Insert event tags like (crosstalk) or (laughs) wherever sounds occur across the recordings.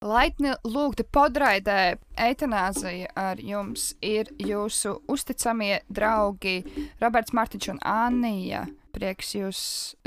Laipni lūgti podraidē, eitanāzija ar jums ir jūsu uzticamie draugi Roberts Martiņš un Anija. Prieks jūs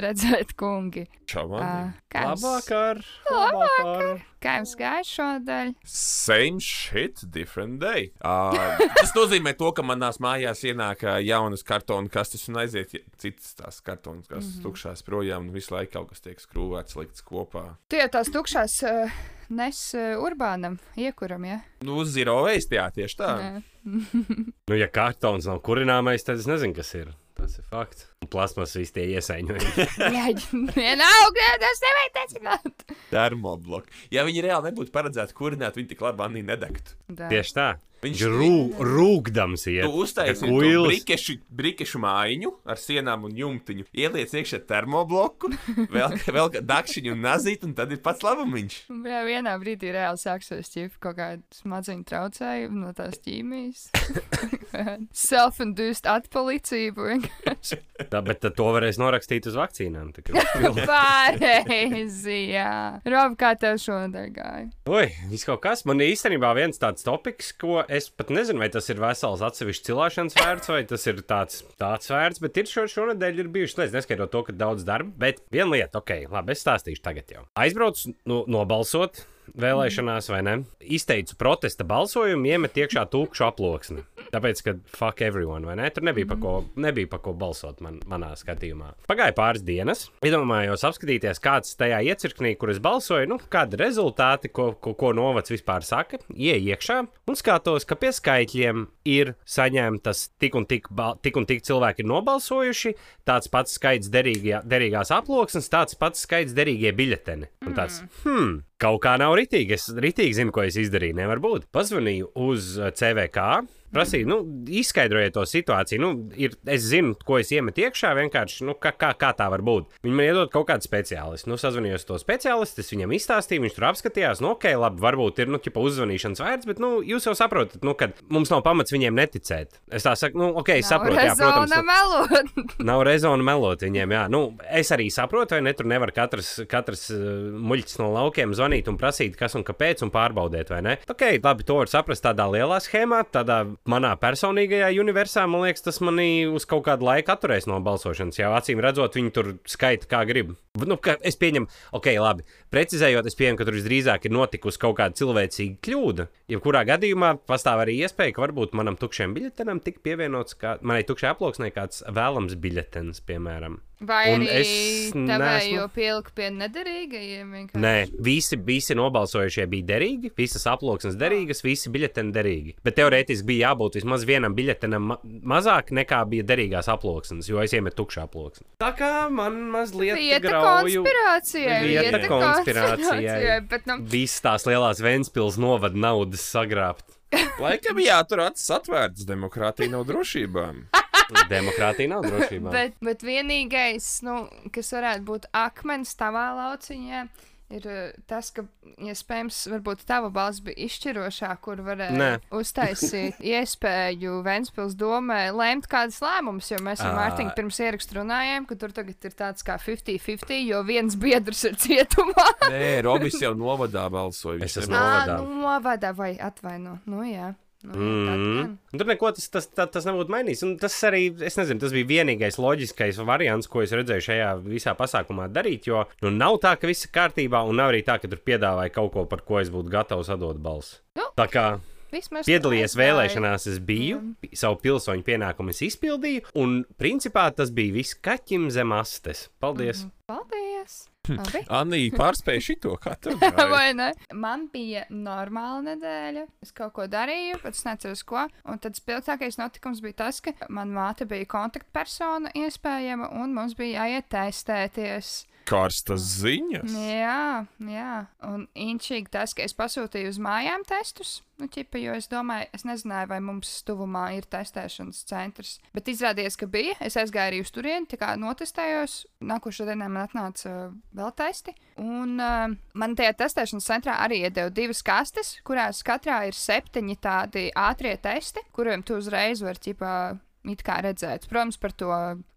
redzēt, kungi. Kā jums, Labvakar! Labvakar! kā jums gāja šodien? Same shit, different day. Uh, (laughs) tas nozīmē, to, ka manās mājās ienāk uh, jaunas kartona kastes un aiziet citas tās kartonas kastes mm -hmm. tukšās projām. un Visu laiku kaut kas tiek skrūvēts, likts kopā. Jau tās tukšās uh, nes uh, urbānam, iekuram, ja? Nu, uz zero waste, jā, tieši tā. Nē. (laughs) Nu, ja kartons nav kurināmais, tad es nezinu, kas ir. Tas ir fakts. Plasmas visi tie iesaņojumi. (laughs) Jā, vienalga, tas nevajag tecināt. Termobloki. Ja viņi reāli nebūtu paredzēti kurināt, viņi tik labi manī nedegtu. Tieši tā. Viņš rū, rūkdams iet. Tu uztaisīji brikešu, brikešu mājiņu ar sienām un jumtiņu, ieliec iekšā termobloku, vēl, vēl dakšiņu un nazīt, un tad ir pats labumiņš. Jā, vienā brīdī reāli sāksies ķipa kaut kāda smadzeņu traucējuma no tās ķīmijas. (laughs) (laughs) Self-induced atpalicība vienkārši. Tā, bet to varēs norakstīt uz vakcīnām. (laughs) Pareizi, jā. Rob, kā tev šodien gāja? Oi, viss kaut kas. Man īstenībā viens tāds topiks, ko es pat nezinu, vai tas ir vesels atsevišķs cilāšanas vērts, vai tas ir tāds, tāds vērts, bet ir šo, šonadēļ ir bijušas lietas, neskaitot to, ka daudz darba. Bet viena lieta, ok, labi, es stāstīšu tagad jau. Aizbraucu nu, nobalsot. Vēlēšanās, vai ne? Izteicu protesta balsojumu, iemet iekšā tūkstošu aploksni. Tāpēc, ka fuck everyone, vai ne? Tur nebija pa ko, nebija pa ko balsot man, manā skatījumā. Pagāja pāris dienas, iedomājos apskatīties, kāds tajā iecirknī, kur es balsoju, nu, kādi rezultāti, ko, ko, ko novads vispār saka, ieej iekšā un skatos, ka pie skaitļiem ir saņemtas tik un tik, tik, un tik cilvēki ir nobalsojuši, tāds pats skaits derīgajā, derīgās aploksnes, tāds pats skaits derīgie biļeteni. Un tāds, hmm, kaut kā nav ritīgi. Es ritīgi zinu, ko es izdarīju. Nevar būt. Pazvanīju uz eh, CVK. Prasīju, nu, izskaidrojiet to situāciju. Nu, ir, es zinu, ko es iemetu iekšā. Vienkārši, nu, kā, kā, kā tā var būt. Viņi man iedod kaut kādu speciālistu. Nu, sazvanījos to speciālistu, es viņam izstāstīju, viņš tur apskatījās. Nu, ok, labi, varbūt ir, nu, ķipa uzvanīšanas vērts, bet, nu, jūs jau saprotat, nu, ka mums nav pamats viņiem neticēt. Es tā saku, nu, ok, saprotu, jā, protams. Nu- melot. (laughs) Nav rezona melot viņiem. Jā. Nu, es arī saprotu, vai ne? Tur nevar katrs, katrs uh, muļķis no laukiem zvanīt un prasīt, kas un kāpēc, un pārbaudīt, vai ne? Ok, labi, to var saprast tādā lielā schēmā, tādā manā personīgajā universā. Man liekas, tas manī uz kaut kādu laiku atturēs no balsošanas. Jau acīm redzot, viņi tur skaita kā grib. Nu, ka es pieņemu, ok, labi. Precizējot, es pieņemu, ka tur visdrīzāk ir notikusi kaut kāda cilvēcīga kļūda. Jebkurā gadījumā pastāv arī iespēja, ka varbūt manam tukšajam biļetenam tika pievienots, kā, manai tukšajai aploksnē kāds vēlams biļetens, piemēram. Vai Un arī es tevējo neesmu- pielika pie nederīgajiem? vienkārši? Nē, visi, visi nobalsojušie bija derīgi, visas aploksnes derīgas, visi biļeteni derīgi. Bet teorētiski bija jābūt vismaz vienam biļetenam ma mazāk nekā bija derīgās aploksnes, jo es iemetu tukšu aploksni. Tā kā man mazliet Vieta grauju. konspirācijai. Vieta konspirācijai. Bet, nu, Visas tās lielās Vēnspils novada naudas sagrābt. Laikam jātur acis atvērtas, demokrātija nav drošībām. (laughs) Demokrātija nav drošībā. bet, bet vienīgais, nu, kas varētu būt akmens tavā lauciņā, ir eh, tas, ka, iespējams, varbūt tava balss bija izšķirošā, kur varēja Nē. uztaisīt (laughs) iespēju Vēnspils domē lemt kādas lēmumus, jo mēs ar. Mārtiņu pirms ierakstu runājām, ka tur tagad ir tāds kā 50-50, jo viens biedrs ir cietumā. Nē, Robis jau novadā balsoja. Es esmu novadā. Novadā vai atvaino. Nu, jā. Nu, Mm. Tur neko tas, tas, tas, tas nebūtu mainījis. Un tas arī, es nezinu, tas bija vienīgais loģiskais variants, ko es redzēju šajā visā pasākumā darīt. Jo nu, nav tā, ka viss ir kārtībā, un nav arī tā, ka tur piedāvāja kaut ko, par ko es būtu gatavs atdot balsi. Nu. Tā kā Vismaz piedalījies vēlēšanās, es biju, savu pilsoņu pienākumu izpildīju, un principā tas bija viss kaķim zem astes. Paldies! Paldies! Labi. Anija pārspēja šito, kā tev (laughs) gāja? Vai ne? Man bija normāla nedēļa. Es kaut ko darīju, bet es neatceros, ko. Un tad spilgtākais notikums bija tas, ka manā māte bija kontaktpersona iespējama, un mums bija jāiet testēties. Karstas ziņas. Jā, jā. Un inčīgi tas, ka es pasūtīju uz mājām testus. Nu, ķipa, jo es domāju, es nezināju, vai mums tuvumā ir testēšanas centrs. Bet izrādījās, ka bija. Es aizgāju arī uz turieni, tā kā notestējos. Nākošais dienā man atnāca uh, vēl testi. Un uh, man tajā testēšanas centrā arī iedeva divas kastes, kurās katrā ir septiņi tādi ātrie testi, kuriem tu uzreiz vari ķipa. It kā redzēt, protams, par to,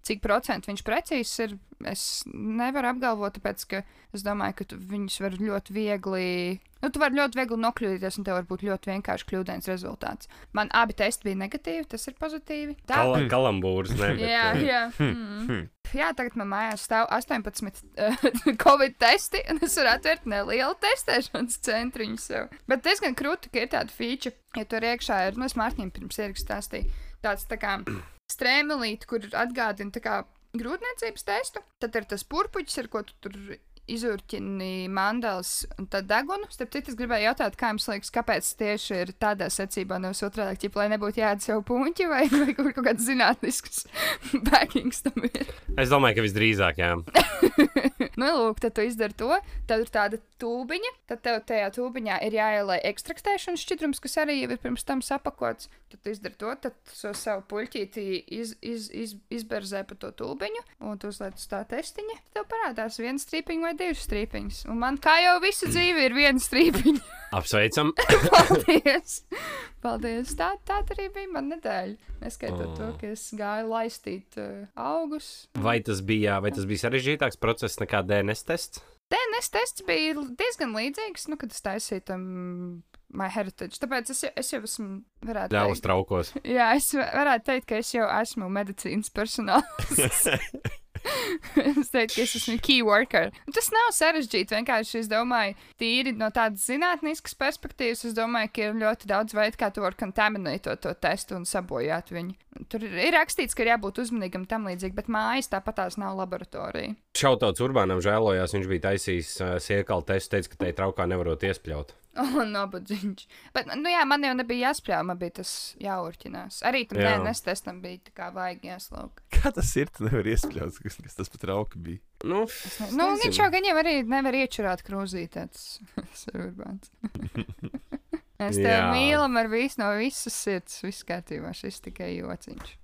cik procentu viņš precīzi ir. Es nevaru apgalvot, tāpēc ka es domāju, ka viņus var ļoti viegli. Nu, tu vari ļoti viegli nokļūdīties, un tev var būt ļoti vienkārši kļūdains rezultāts. Man abi testi bija negatīvi, tas ir pozitīvi. Tā, Kal kalambūrs, ne? Bet, jā, eh, jā. Mm. jā, tagad man mājās stāv 18 uh, (laughs) covid testi, un es varu atvērt nelielu testēšanas centriņu sev. Bet diezgan krūti, ka ir tāda feature, ja tur iekšā ir, nu, es Mārtiņam pirms ierakstu stāstīju, tāds tā kā (clears throat) strēmelīte, kur atgādina tā kā grūtniecības testu. Tad ir tas purpuļs, ar ko tu tur izurķini mandāls un tad degunu. Starp citu, es gribēju jautāt, kā jums liekas, kāpēc tieši ir tādā secībā, nevis otrādi, ķip, lai nebūtu jādara sev puņķi vai, (laughs) vai kaut kāds zinātnisks (laughs) backings tam ir. Es domāju, ka visdrīzāk, jā. (laughs) nu, lūk, tad tu izdari to. Tad ir tāda tūbiņa, tad tev tajā tūbiņā ir jāielai ekstraktēšanas šķidrums, kas arī jau ir pirms tam sapakots. Tad tu izdari to, tad so savu puļķīti iz, iz, iz, izberzē pa to tūbiņu, un tu uzliec uz tā testiņa. Tad tev parādās viens strīpiņš vai divas strīpiņas. Un man kā jau visu dzīvi ir viena strīpiņa. (laughs) Apsveicam. Paldies! Paldies! Tā, tā arī bija mana nedēļa. Neskaitot oh. to, ka es gāju laistīt uh, augus. Vai tas bija, vai tas bija sarežģītāks process nekā DNS tests? DNS tests bija diezgan līdzīgs, nu, kad es taisīju tam My Heritage. Tāpēc es, jau- es jau esmu, teikt, traukos. jā, es va- varētu teikt, ka es jau esmu medicīnas personāls. (laughs) (laughs) es teiktu, ka es esmu key worker. Tas nav sarežģīti. Vienkārši es domāju, tīri no tādas zinātniskas perspektīvas, es domāju, ka ir ļoti daudz veidu, kā tu vari kontaminēt to, to testu un sabojāt viņu. Tur ir rakstīts, ka ir jābūt uzmanīgam tam līdzīgi, bet mājas tāpat tās nav laboratorija. Šautauts Urbānam žēlojās, viņš bija taisījis uh, sēklu testu, teica, ka tai traukā nevarot iespļaut. (laughs) O, nabadzīgs. Bet, nu jā, man jau nebija jāspļauj, man bija tas jāurķinās. Arī tam Jā. DNS testam bija tā kā vajag jāslauka. (laughs) Kā tas ir? Tu nevari iespļaut, kas, kas tas pat rauka bija. Nu, Nu, viņš jau gan jau arī nevar iečurāt krūzītē, (laughs) tas ir urbāns. Mēs tevi mīlam ar visu no visas sirds, viss kārtībā, šis tikai jociņš.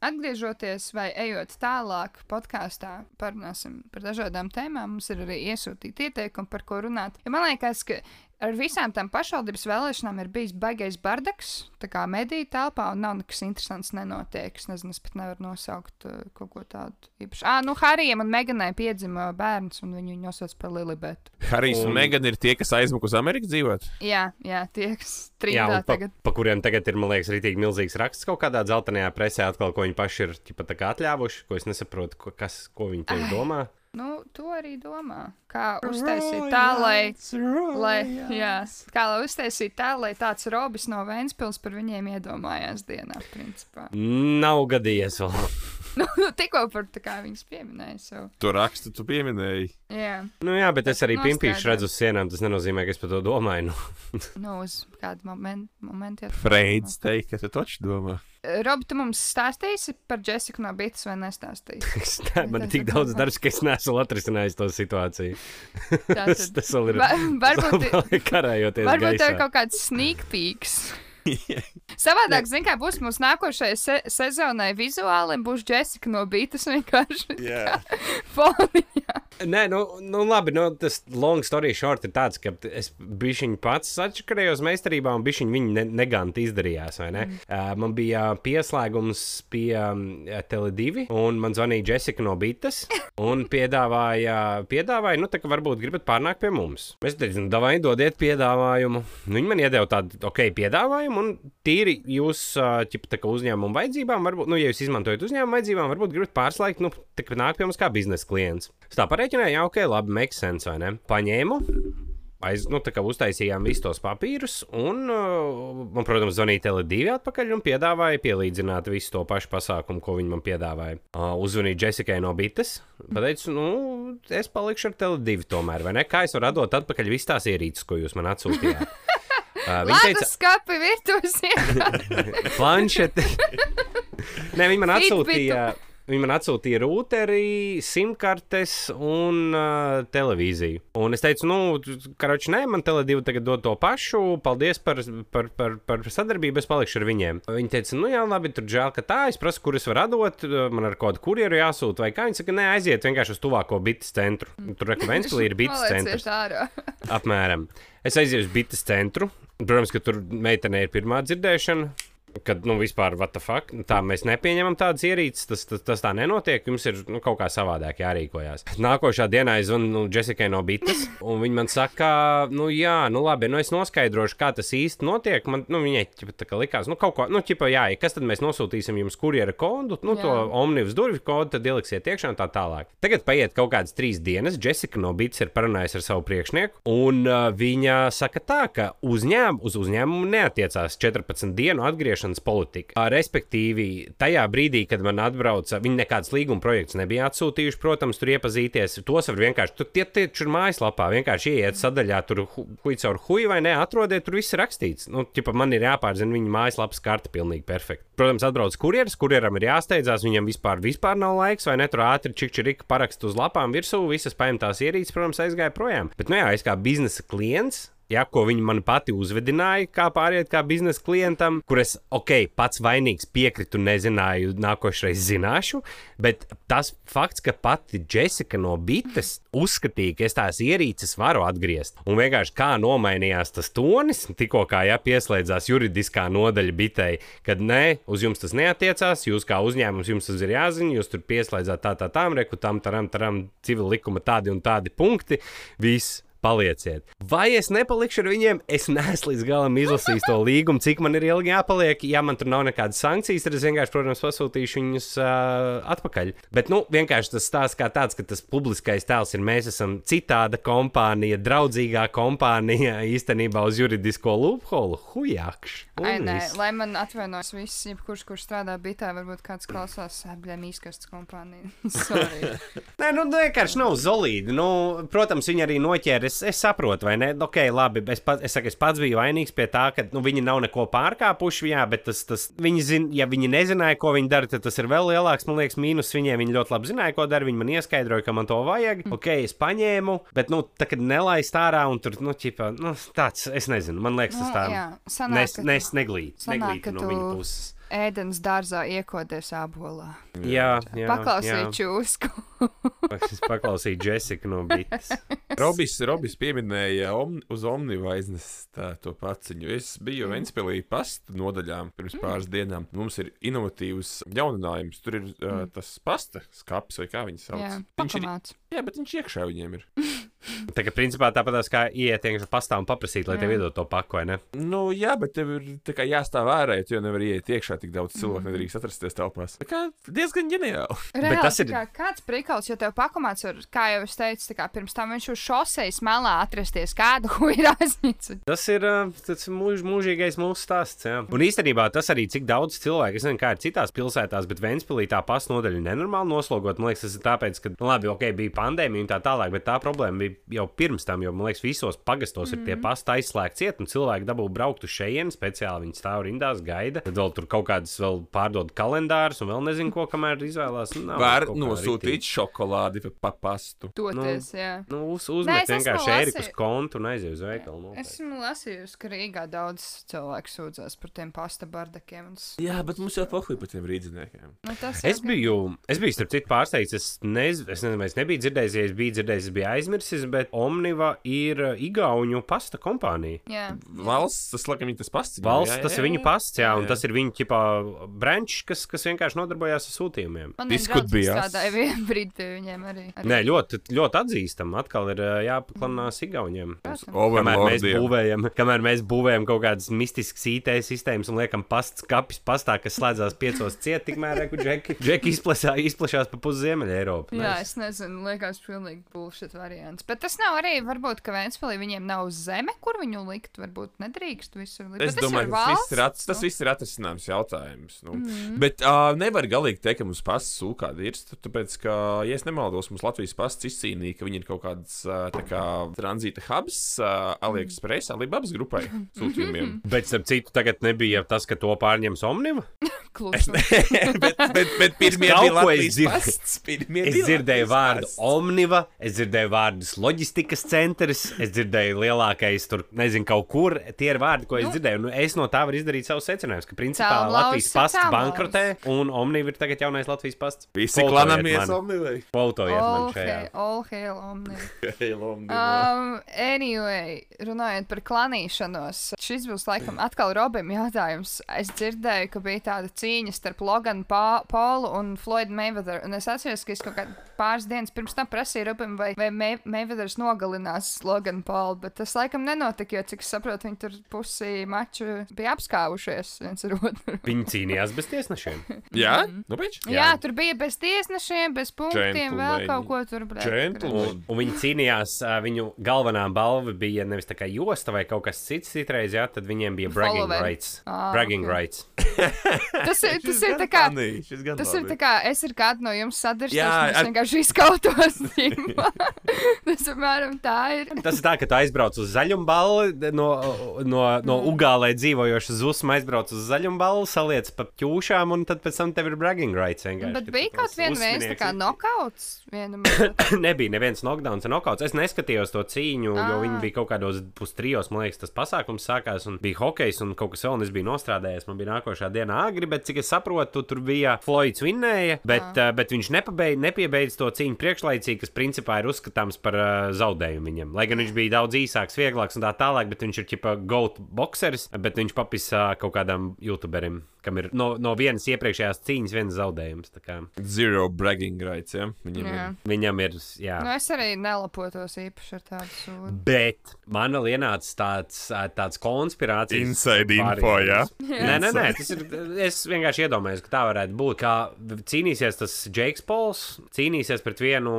Atgriežoties vai ejot tālāk podkāstā, parunāsim par dažādām tēmām. Mums ir arī iesūtīti ieteikumi, par ko runāt. Ja man liekas, ka ar visām tām pašvaldības vēlēšanām ir bijis baigais bardaks, tā kā mediju telpā, un nav nekas interesants nenotiek. Es nezinu, es pat nevaru nosaukt uh, kaut ko tādu īpašu. Ah, nu, Harijam un Meganai piedzima bērns, un viņu nosauc par Lilibetu. Harijs un, Un- un Megan ir tie, kas aizmuka uz Ameriku dzīvot. Jā, jā, tie, kas jā, strīdā un pa, tagad. pa kuriem tagad ir, man liekas, rītīgi milzīgs raksts kaut kādā dzeltenajā presē, atkal, ko viņi paši ir ķipa, tā kā atļāvuši, ko es nesaprotu, ko, kas, ko viņi tieši domā. Nu, to arī domā. Kā uztaisīt tā, lai, lai, jā, kā lai uztaisīt tā, lai tāds robis no Vēnspils par viņiem iedomājās dienā, principā. Nav gadījies vēl. (laughs) nu, tikko par tā kā viņas pieminēja savu. To rakstu tu pieminēji. Jā, Nu, jā, bet es arī Noskaidro. pimpīšu redzu uz sienām. Tas nenozīmē, ka es par to domāju. Nu. nu, uz kādu momentu. momentu jā. Freids teikt, ka tu taču domā. Robi, tu mums stāstīsi par Jessiku no Bītas vai nestāstīsi? (laughs) Es ne, man ir tik daudz darbs, ka es neesmu atrisinājis to situāciju. tas, (laughs) tas vēl ir. va, varbūt, (laughs) varbūt tev ir kaut kāds sneak peeks. (laughs) Savādāk, zināmā mērā, būs mūsu nākošajai se sezonai vizuāli, būs Jessica no Bītas vienkārši Jā. (laughs) foniņā. Nē, nu, nu labi, nu, tas long story short ir tāds, ka es biju pats atšakarējos meistarībā, un bišķiņ viņi ne, neganti izdarījās, vai ne? Mm. Uh, man bija pieslēgums pie um, Tele2, un man zvanīja Jessica no Bitas, un piedāvāja, piedāvāja, nu, tā kā varbūt gribat pārnākt pie mums. Es teicu, nu, davai, dodiet piedāvājumu. Nu, viņi man iedeva tādu, ok, piedāvājumu, un tīri jūs, ķip, tā kā uzņēmumu vajadzībām, varbūt, nu, ja jūs izmantojat uzņēmumu vajadzībām, varbūt gribat pārslēgt, nu, tā kā nāk pie mums kā biznesa klients. Es tā pareiķināju, jā, ok, labi, make sense, vai ne? Paņēmu. Aiz, nu, tā kā uztaisījām visus tos papīrus, un, man, protams, zvanīja Tele2 atpakaļ un piedāvāja pielīdzināt visu to pašu pasākumu, ko viņi man piedāvāja. Uzzvanīja Jessikai no Bites. Pateicu, nu, es palikšu ar Tele2 tomēr, vai ne? Kā es varu atdot atpakaļ visas tās ierīces, ko jūs man atsūtījāt? (laughs) Uh, viņa Labi, teica, skapi virtuves (laughs) iekārta. planšeti. Nē, viņi man atsūtīja. Viņi man atsūtīja rūteri, simkartes un uh, televīziju. Un es teicu, nu, karoči, nē, man Tele2 tagad dod to pašu. Paldies par, par, par, par sadarbību, es palikšu ar viņiem. Viņi teica, nu, jā, labi, tur žēl, ka tā. Es prasu, kur es varu atdot, man ar kādu kurjeru jāsūta. Vai kā viņi saka, nē, aiziet vienkārši uz tuvāko bites centru. Tur rekomendācija (laughs) ir bites centrs. Apmēram. Es aizieju uz bites centru. Protams, ka tur meitenei ir pirmā dzirdēšana. Kad, nu, vispār, what the fuck, tā mēs nepieņemam tādas ierīces, tas, tas, tas tā nenotiek. Jums ir nu, kaut kā savādāk jārīkojas. Nākošā dienā es zvanu nu, Jessikai no Bitas, un viņa man saka, nu, jā, nu, labi, nu, es noskaidrošu, kā tas īsti notiek. Man, nu, viņai ķipa, tā kā likās, nu, kaut ko, nu, ķipa, jā, kas tad mēs nosūtīsim jums kurjera kodu, nu, jā. to omnibus durvju kodu, tad ieliksiet iekšā un tā tālāk. Tagad paiet kaut kādas trīs dienas, Jessica no Bitas ir parunājusi ar savu priekšnieku, un uh, viņa saka tā, ka uzņēm, uz uzņēmumu neatiecās 14 dienu atgriešanās likumdošanas politika. Respektīvi, tajā brīdī, kad man atbrauca, viņi nekādas līguma projekts nebija atsūtījuši, protams, tur iepazīties. Tos var vienkārši, tur tie tieši ir mājaslapā, vienkārši ieiet sadaļā, tur huij caur huiju vai ne, atrodiet, tur viss ir rakstīts. Nu, ķipa, man ir jāpārzina viņa mājaslapas karta pilnīgi perfekti. Protams, atbrauc kurjeris, kurjeram ir jāsteidzās, viņam vispār, vispār nav laiks, vai ne, tur ātri čikčirika parakst uz lapām virsū, visas paņemtās ierīces, protams, aizgāja projām. Bet, nu jā, es kā biznesa klients ja, ko viņa man pati uzvedināja, kā pāriet kā biznesa klientam, kur es, ok, pats vainīgs piekritu, nezināju, nākošais zināšu, bet tas fakts, ka pati Jessica no Bites uzskatīja, ka es tās ierīces varu atgriezt, un vienkārši kā nomainījās tas tonis, tikko kā ja pieslēdzās juridiskā nodaļa bitei, kad nē, uz jums tas neatiecās, jūs kā uzņēmums jums tas ir jāzina, jūs tur pieslēdzāt tā, tā, tām, reku, tam, taram, taram, civil likuma tādi un tādi punkti, viss palieciet. Vai es nepalikšu ar viņiem? Es neesmu līdz galam izlasījis to līgumu, cik man ir ilgi jāpaliek. Ja man tur nav nekādas sankcijas, tad es vienkārši, protams, pasūtīšu viņus uh, atpakaļ. Bet, nu, vienkārši tas stāsts kā tāds, ka tas publiskais tēls ir mēs esam citāda kompānija, draudzīgā kompānija īstenībā uz juridisko lūpholu. Hujakš! Ai, nē, lai man atvainojas viss, kurš, kurš strādā bitā, varbūt kāds klausās, bļam, īskasts kompānija. (laughs) nē, nu, vienkārši nav zolīdi. Nu, protams, viņi arī noķēra es, es saprotu, vai ne? Ok, labi. Es, pat, es, saku, es pats biju vainīgs pie tā, ka nu, viņi nav neko pārkāpuši. Jā, bet tas, tas, viņi zin, ja viņi nezināja, ko viņi dara, tad tas ir vēl lielāks, man liekas, mīnus viņiem. Viņi ļoti labi zināja, ko dara. Viņi man ieskaidroja, ka man to vajag. Mm. Ok, es paņēmu, bet, nu, tā kā nelaist ārā un tur, nu, ķipa, nu, tāds, es nezinu, man liekas, tas nu, tā. Jā, sanāk, nes, nes, neglīt, neglīt no tu... viņa puses ēdienas dārzā iekodies abolā. Jā, jā paklausīju čūsku. es paklausīju Jessiku no Bitas. (laughs) Robis, Robis pieminēja om, uz Omnivu aiznest to paciņu. Es biju mm. Ventspēlī pasta nodaļām pirms mm. pāris dienām. Mums ir inovatīvs jauninājums. Tur ir uh, tas pasta skats, vai kā viņi sauc. Jā, viņš ir, jā, bet viņš iekšā viņiem ir. (laughs) Tā kā principā tāpat kā iet iekšā pastā un paprasīt, lai tev iedod to paku, vai ne? Nu, jā, bet tev ir jāstāv ārā, jo nevar iet iekšā tik daudz cilvēku, mm. nedrīkst atrasties telpās. Tā kā diezgan ģeniāli. Reāli, bet tas ir kā, kāds prikals, jo tev pakomāts ir, kā jau es teicu, kā pirms tam viņš uz šoseis melā atrasties, kādu (laughs) ir aiznicis. Tas ir tas mūž, mūžīgais mūsu stāsts, jā. Un īstenībā tas arī, cik daudz cilvēku, es nezinu, kā ir citās pilsētās, bet Ventspilī tā pasnodaļa nenormāli noslogot. Man liekas, tas ir tāpēc, ka, nu, labi, ok, bija pandēmija un tā tālāk, bet tā problēma bija jau pirms tam, jo man liekas, visos pagastos mm -hmm. ir tie mhm. pasta aizslēgti ciet, un cilvēki dabū braukt uz šejienu speciāli. Viņi stāv rindās, gaida. Tad vēl tur kaut kādas vēl pārdod kalendārus, un vēl nezinu, ko kamēr izvēlās. Nu, Var nosūtīt šokolādi pa pastu. Toties, nu, jā. Nu, uz, uzmet Nē, vienkārši ēriku uz kontu un aiziet uz veikalu. Noteikti. Esmu lasījusi, ka Rīgā daudz cilvēku sūdzās par tiem pasta bardakiem. Es... Jā, bet mums jau pohuj par tiem rīdziniekiem. Nu, es, biju, es biju, starp citu, pārsteigts. Es, nez, es nezinu, es nebiju dzirdējis, ja es biju dzirdējis, es biju aizmirsis, bet Omniva ir uh, Igaunu pasta kompānija. Jā. Valsts, tas laikam ir tas pasts. Valsts, jā, jā, tas ir viņu pasts, jā, jā, un tas ir viņu ķipā branch, kas, kas vienkārši nodarbojās ar sūtījumiem. Man ir strādāja vienu (laughs) brīdi pie viņiem arī. arī. Nē, ļoti, ļoti atzīstam. Atkal ir uh, jāpaklanās Igauniem. Kamēr mēs, būvējam, kamēr mēs būvējam kaut kādas mistiskas IT sistēmas un liekam pasts kapis pastā, kas slēdzās piecos ciet, tikmēr, ka džeki, džeki izplešā, izplešās pa pusi Ziemeļa Eiropu. Jā, es nezinu, liekas pilnīgi bullshit variants. Bet tas nav arī, varbūt, ka Vēnspēlī viņiem nav zeme, kur viņu likt. Varbūt nedrīkst visur likt. Es domāju, ka tas, viss ir, at, tas viss ir atrisināms jautājums. Nu. Mm. Bet uh, nevar galīgi teikt, ka mums pasts sūkādi ir. Tāpēc, ka, ja es nemaldos, mums Latvijas pasts izcīnīja, ka viņi ir kaut kāds tā kā tranzīta hubs uh, AliExpress, Alibabas grupai (laughs) sūtījumiem. Bet, starp citu, tagad nebija tas, ka to pārņems Omniva. (laughs) Klusu. (laughs) bet, bet, bet pirmie bija es Latvijas pasts. Pirmie Es dzirdēju vārdu pasts. omniva, es dzirdēju vārdus loģistikas centrs, es dzirdēju lielākais tur, nezinu, kaut kur. Tie ir vārdi, ko es Nu. dzirdēju. Nu, es no tā varu izdarīt savus secinājumus, ka principā Caurlauz Latvijas pasts caurlauz. bankrotē un omniva ir tagad jaunais Latvijas pasts. Visi klanamies omnivai. Quotojiet man All šajā. all hail omni. Um, (laughs) Um, anyway, runājot par klanīšanos, šis būs laikam atkal Robim jautājums. Es dzirdēju, ka bija tāda cīņa starp Loganu Paulu un Floydu Mayweather, un es atceros, ka es kaut kādā pāris dienas pirms tam prasīju Robim, vai, vai Mayweathers nogalinās Loganu Paulu, bet tas laikam nenotika, jo, cik es saprotu, viņi tur pusi maču bija apskāvušies viens ar otru. (laughs) Viņi cīnījās bez tiesnešiem. (laughs) Jā, nu pēc. Jā. Jā, tur bija bez tiesnešiem, bez punktiem, vēl kaut ko tur bija. Gentlemen. Un viņi cīnījās, viņu galvenā balva bija nevis tā kā josta vai kaut kas cits citreiz, jā, tad viņiem bija bragging Followeri. rights. Ā, Bragging ok. rights. (laughs) Tas ir, tas ir tā kā. Tas ir tā kā es ar kādu no jums sadarbotos. Jā, Jā, es ar- vienkārši izkautos. (laughs) tas, apmēram, tā ir. Tas ir tā, ka tu aizbrauc uz zaļumballi, no, no, no Mm. Ugālē dzīvojošas zusmas aizbrauc uz zaļumballi, saliec pa ķūšām, un tad pēc tam tev ir bragging rights. Bet bija kaut viena reize tā kā nokauts. (coughs) Nebija neviens knockdowns un knockouts. Es neskatījos to cīņu, jo Ā. viņi bija kaut kādos pustrijos, man liekas, tas pasākums sākās, un bija hokejs un kaut kas vēl, un es biju nostrādājies. Man bija nākošā dienā agri, bet cik es saprotu, tur bija Floyds vinnēja, bet, uh, bet viņš nepabeidz, nepiebeidz to cīņu priekšlaicīgi, kas principā ir uzskatāms par uh, zaudējumu viņam. Lai gan viņš bija daudz īsāks, vieglāks un tā tālāk, bet viņš ir tipa goat boxeris, bet viņš papisa kaut kādam youtuberim, kam ir no, no vienas iepriekšējās cīņas viens zaudējums. Zero bragging rights, ja? Viņam Jā. ir. Viņam ir, jā. Nu, es arī nelapotos īpaši ar tādu sūdu. Bet man ienāca tāds, tāds konspirācijas Inside info, variants. (laughs) Nē, nē, nē, tas ir. Es vienkārši iedomājos, ka tā varētu būt. Kā cīnīsies tas Jakes Pols, cīnīsies pret vienu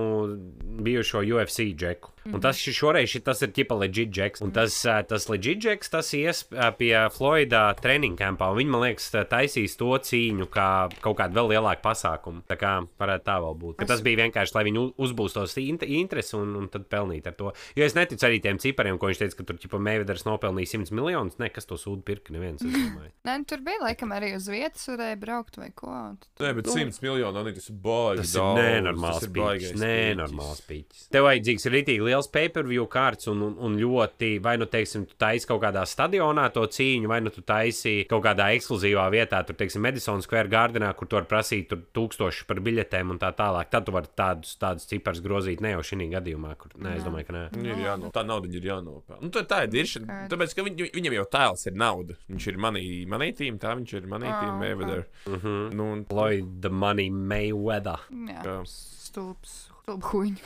bijušo UFC džeku. Un tas šoreiz tas ir tipa legit džeks. Un tas, tas legit džeks, tas ies pie Floyda treniņu kampā. un Viņi, man liekas, taisīs to cīņu kā kaut kādu vēl lielāku pasākumu. Tā kā varētu tā vēl būt. Ka tas bija vienkārši, lai viņi uzbūstos int interesi un, un tad pelnīt ar to. Jo es neticu arī tiem cipariem, ko viņš teica, ka tur ķipa Meiveders nopelnīja 100 miljonus. Nē, kas to sūdu pirka, neviens. es domāju. (laughs) Nē, nu, tur bija laikam arī uz vietas, varēja braukt vai ko. tad- Nē, bet 100 miljoni, tas ir baigi. Tas ir nenormāls pīķis. Nenormāls pīķis. Tev vajadzīgs rītīgi liels pay-per-view kārts un, un, un ļoti, vai nu, teiksim, tu taisi kaut kādā stadionā to cīņu, vai nu tu taisi kaut kādā ekskluzīvā vietā, tur, teiksim, Madison Square Gardenā, kur tu vari prasīt tur tūkstoši par biļetēm un tā tālāk. Tad tu vari tādus, tādus ciparus grozīt, ne jau šī gadījumā, kur, nē, es domāju, ka nē. Ir jāno, tā nauda ir jānopelna. Nu, tā, tā ir diršana. Tāpēc, ka viņ, viņam jau tēls ir nauda. Viņš ir manī, manī tīm, tā viņš ir manī tīm, Ah, Mayweather. Mhm. Nu, Lloyd the Money Mayweather. Jā, Jā. Stulbs. Stulbhuņi.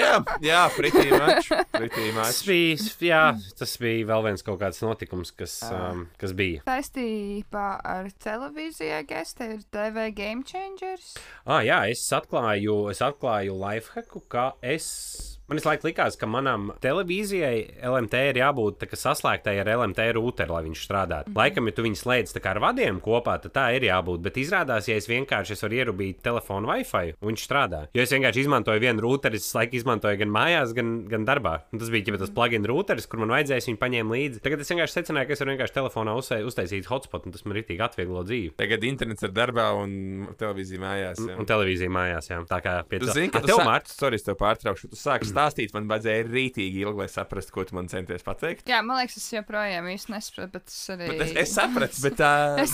jā, jā, pretī mačs. Pretī Tas bija, jā, tas bija vēl viens kaut kāds notikums, kas, um, kas bija. Saistībā ar televīziju, kas te ir TV Game Changers. Ah, jā, es atklāju, es atklāju lifehacku, ka es. Man laiku likās, ka manam televīzijai LMT ir jābūt saslēgtai ar LMT rūteri, lai viņš strādātu. Mm -hmm. Laikam, ja tu viņu slēdz ar vadiem kopā, tad tā ir jābūt. Bet izrādās, ja es vienkārši es varu ierubīt telefonu Wi-Fi, un viņš strādā. Jo es vienkārši izmantoju vienu rūteri, es laiku izmantoju gan mājās, gan, gan darbā. Un tas bija jau tas plugin rūteris, kur man vajadzēs viņu paņēma līdzi. Tagad es vienkārši secināju, ka es varu vienkārši telefonā uztaisīt hotspot, un tas man ritīgi atvieglo dzīvi. Tagad internets ir darbā un televīzija mājās. jā. Un televīzija mājās, jā. Tā kā pie Tu tā- zini, ka tu tev, Mārtiņ, Sorry, tev pārtraukšu. Tu sāki stāstīt, man vajadzēja rītīgi ilgi, lai saprastu, ko tu man centies pateikt. Jā, man liekas, es joprojām īsti nesaprotu, bet es arī. Bet es, es sapratu, bet tā. (laughs)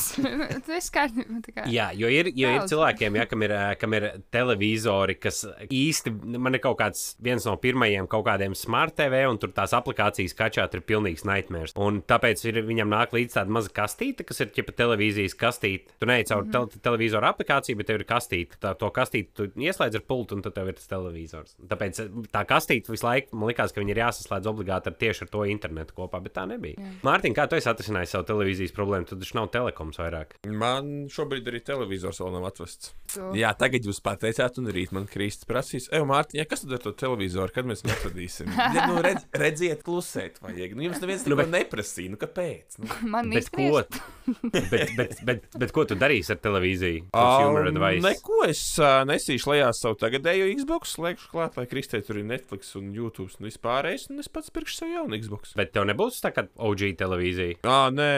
Es, kārtībā. tā kā- Jā, jo ir, jo ir cilvēkiem, ja, kam, ir, kam ir televizori, kas īsti, man ir kaut kāds viens no pirmajiem kaut kādiem smart TV, un tur tās aplikācijas kačāt ir pilnīgs nightmares. Un tāpēc ir, viņam nāk līdz tāda maza kastīte, kas ir ķepa televīzijas kastīte. Tu neej caur tel televizoru aplikāciju, bet tev ir kastīte. Tā, to kastīti tu ieslēdz ar pultu, un tad tev ir tas televizors. Tāpēc tā kastīte visu laiku man likās, ka viņi ir jāsaslēdz obligāti ar tieši ar to internetu kopā, bet tā nebija. Mārtiņ, kā tu esi atrisinājis savu televīzijas problēmu? Tad taču nav telekoms vairāk. Man šobrīd arī televizors vēl nav atvests. Tu- Jā, tagad jūs pateicāt, un rīt man Kristis prasīs, ej, Mārtiņ, ja kas tad ar to televizoru, kad mēs viņu atradīsim? (laughs) Ja, nu, redz, redziet, klusēt, vajag. Nu, jums neviens Nu, bet- neprasīja, nu, kāpēc? Nu, (laughs) Man Bet ko, bet, bet, bet, bet ko tu darīsi ar televīziju? (laughs) Um, advice. Neko es uh, nesīšu lejā savu tagadējo Xbox, slēgšu klāt, lai Kristē tur ir net Netflix un YouTube un vispārējais, un es pats pirkšu sev jaunu Xbox. Bet tev nebūs tā kā OG televīzija. Ah, nē,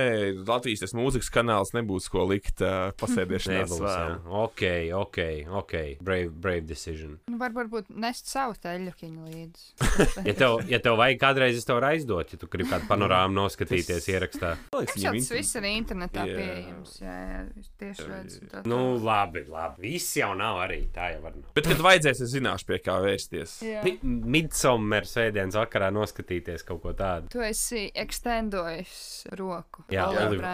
Latvijas tas mūzikas kanāls nebūs ko likt uh, jā. vēl. Ok, ok, ok. Brave, brave decision. Nu, var- Varbūt nest savu teļukiņu līdzi. (laughs) Ja tev, ja tev vajag kādreiz, es tev varu aizdot, ja tu gribi kādu panorāmu (laughs) noskatīties ierakstā. Tas viņam jau tas int- viss ir internetā Jā. pieejams. Jā, jā, tieši redz. un tā Nu, labi, labi. Viss jau nav arī tā, jau var. Bet, kad vajadzēs, es zināšu, pie kā vērsties. Jā. Midsummer svētdienas vakarā noskatīties kaut ko tādu. Tu esi ekstendojis roku. Jā,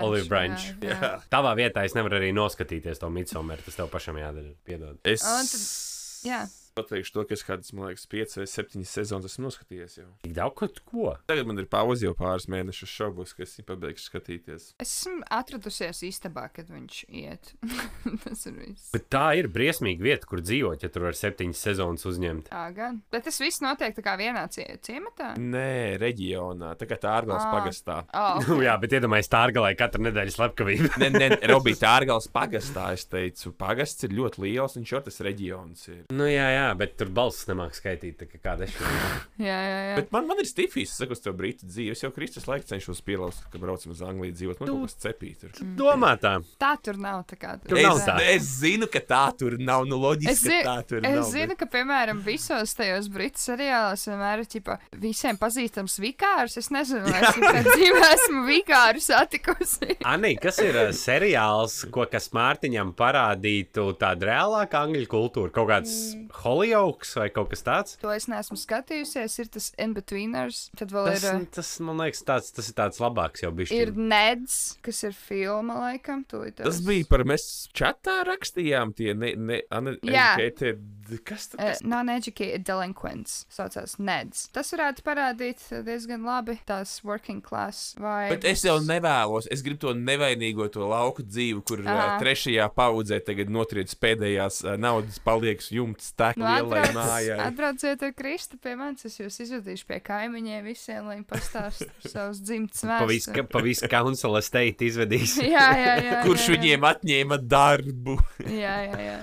Olive- Branch. Jā, jā. Tavā vietā es nevaru arī noskatīties to midsummer, tas tev pašam jādara. Piedod. Es Un tad- jā. Pateikšu to, ka es kādas, man liekas, 5 vai 7 sezonas esmu noskatījies jau. Tik daudz ko, ko? Tagad man ir pauze jau pāris mēnešus šaubos, ka es viņu pabeigšu skatīties. Esmu atradusies istabā, kad viņš iet. (laughs) tas ir viss. Bet tā ir briesmīga vieta, kur dzīvot, ja tur var septiņas sezonas uzņemt. Tā gan. Bet tas viss notiek tā kā vienā cie ciematā. Nē, reģionā, tā kā tā ārgals Ā. pagastā. Oh, Nu, jā, bet iedomājieties, tā ar galā katru nedēļu slepkavību. Nē, nē, (laughs) Robīte, ārgals pagastā, es teicu, pagasts ir ļoti liels, un šur tas reģions ir. nu, jā, jā, bet tur balss nemāk skaitīt, tā kā kāda es šodien. jā, jā, jā. Bet man, man ir stifīs, es saku, to brītu dzīvi. Es jau Kristus laiku cenšos pielaust, ka braucam uz Angliju dzīvot. Man kaut kas cepīt. Tur. Domā tā. Tā tur nav. Tā kā, Tur nav Es, tā. es zinu, ka tā tur nav. Nu, loģiski, Es, zi ka tā tur es nav. zinu, ka, piemēram, visos tajos britu seriālos vienmēr ir ķipa, visiem pazīstams vikārs. Es nezinu, vai es (laughs) nekad dzīvē esmu vikāru satikusi. Anī, kas ir uh, seriāls, ko kas Mārtiņam parādītu tādu reālāku angļu kultūru? Kaut kāds Mm. Hollywoods vai kaut kas tāds? To es neesmu skatījusies. Ir tas In-Betweeners. Tad vēl Tas, ir. uh, tas, man liekas, tāds, tas ir tāds labāks jau bijis. Ir Neds, kas ir filma, laikam. tūlīt Tas bija par mēs čatā rakstījām tie ne, ne, uneducated. Kas tas Uh, Non-educated delinquents saucās Neds. Tas varētu parādīt diezgan labi tās working class vai. Bet es jau nevēlos, es gribu to nevainīgo, to lauku dzīvi, kur uh, trešajā paudzē tagad notriec pēdējās uh, naudas paliekas jumts, tā kā lielai atbrauc, atbrauciet ar Kristu pie manis. Es jūs izvedīšu pie kaimiņiem visiem, lai viņi pastāstītu savus dzimtas Pa visu, vēsturi. pa visu council estate izvedīs. (laughs) Jā, jā, jā. Kurš jā, jā. viņiem atņēma darbu? Jā, jā, jā.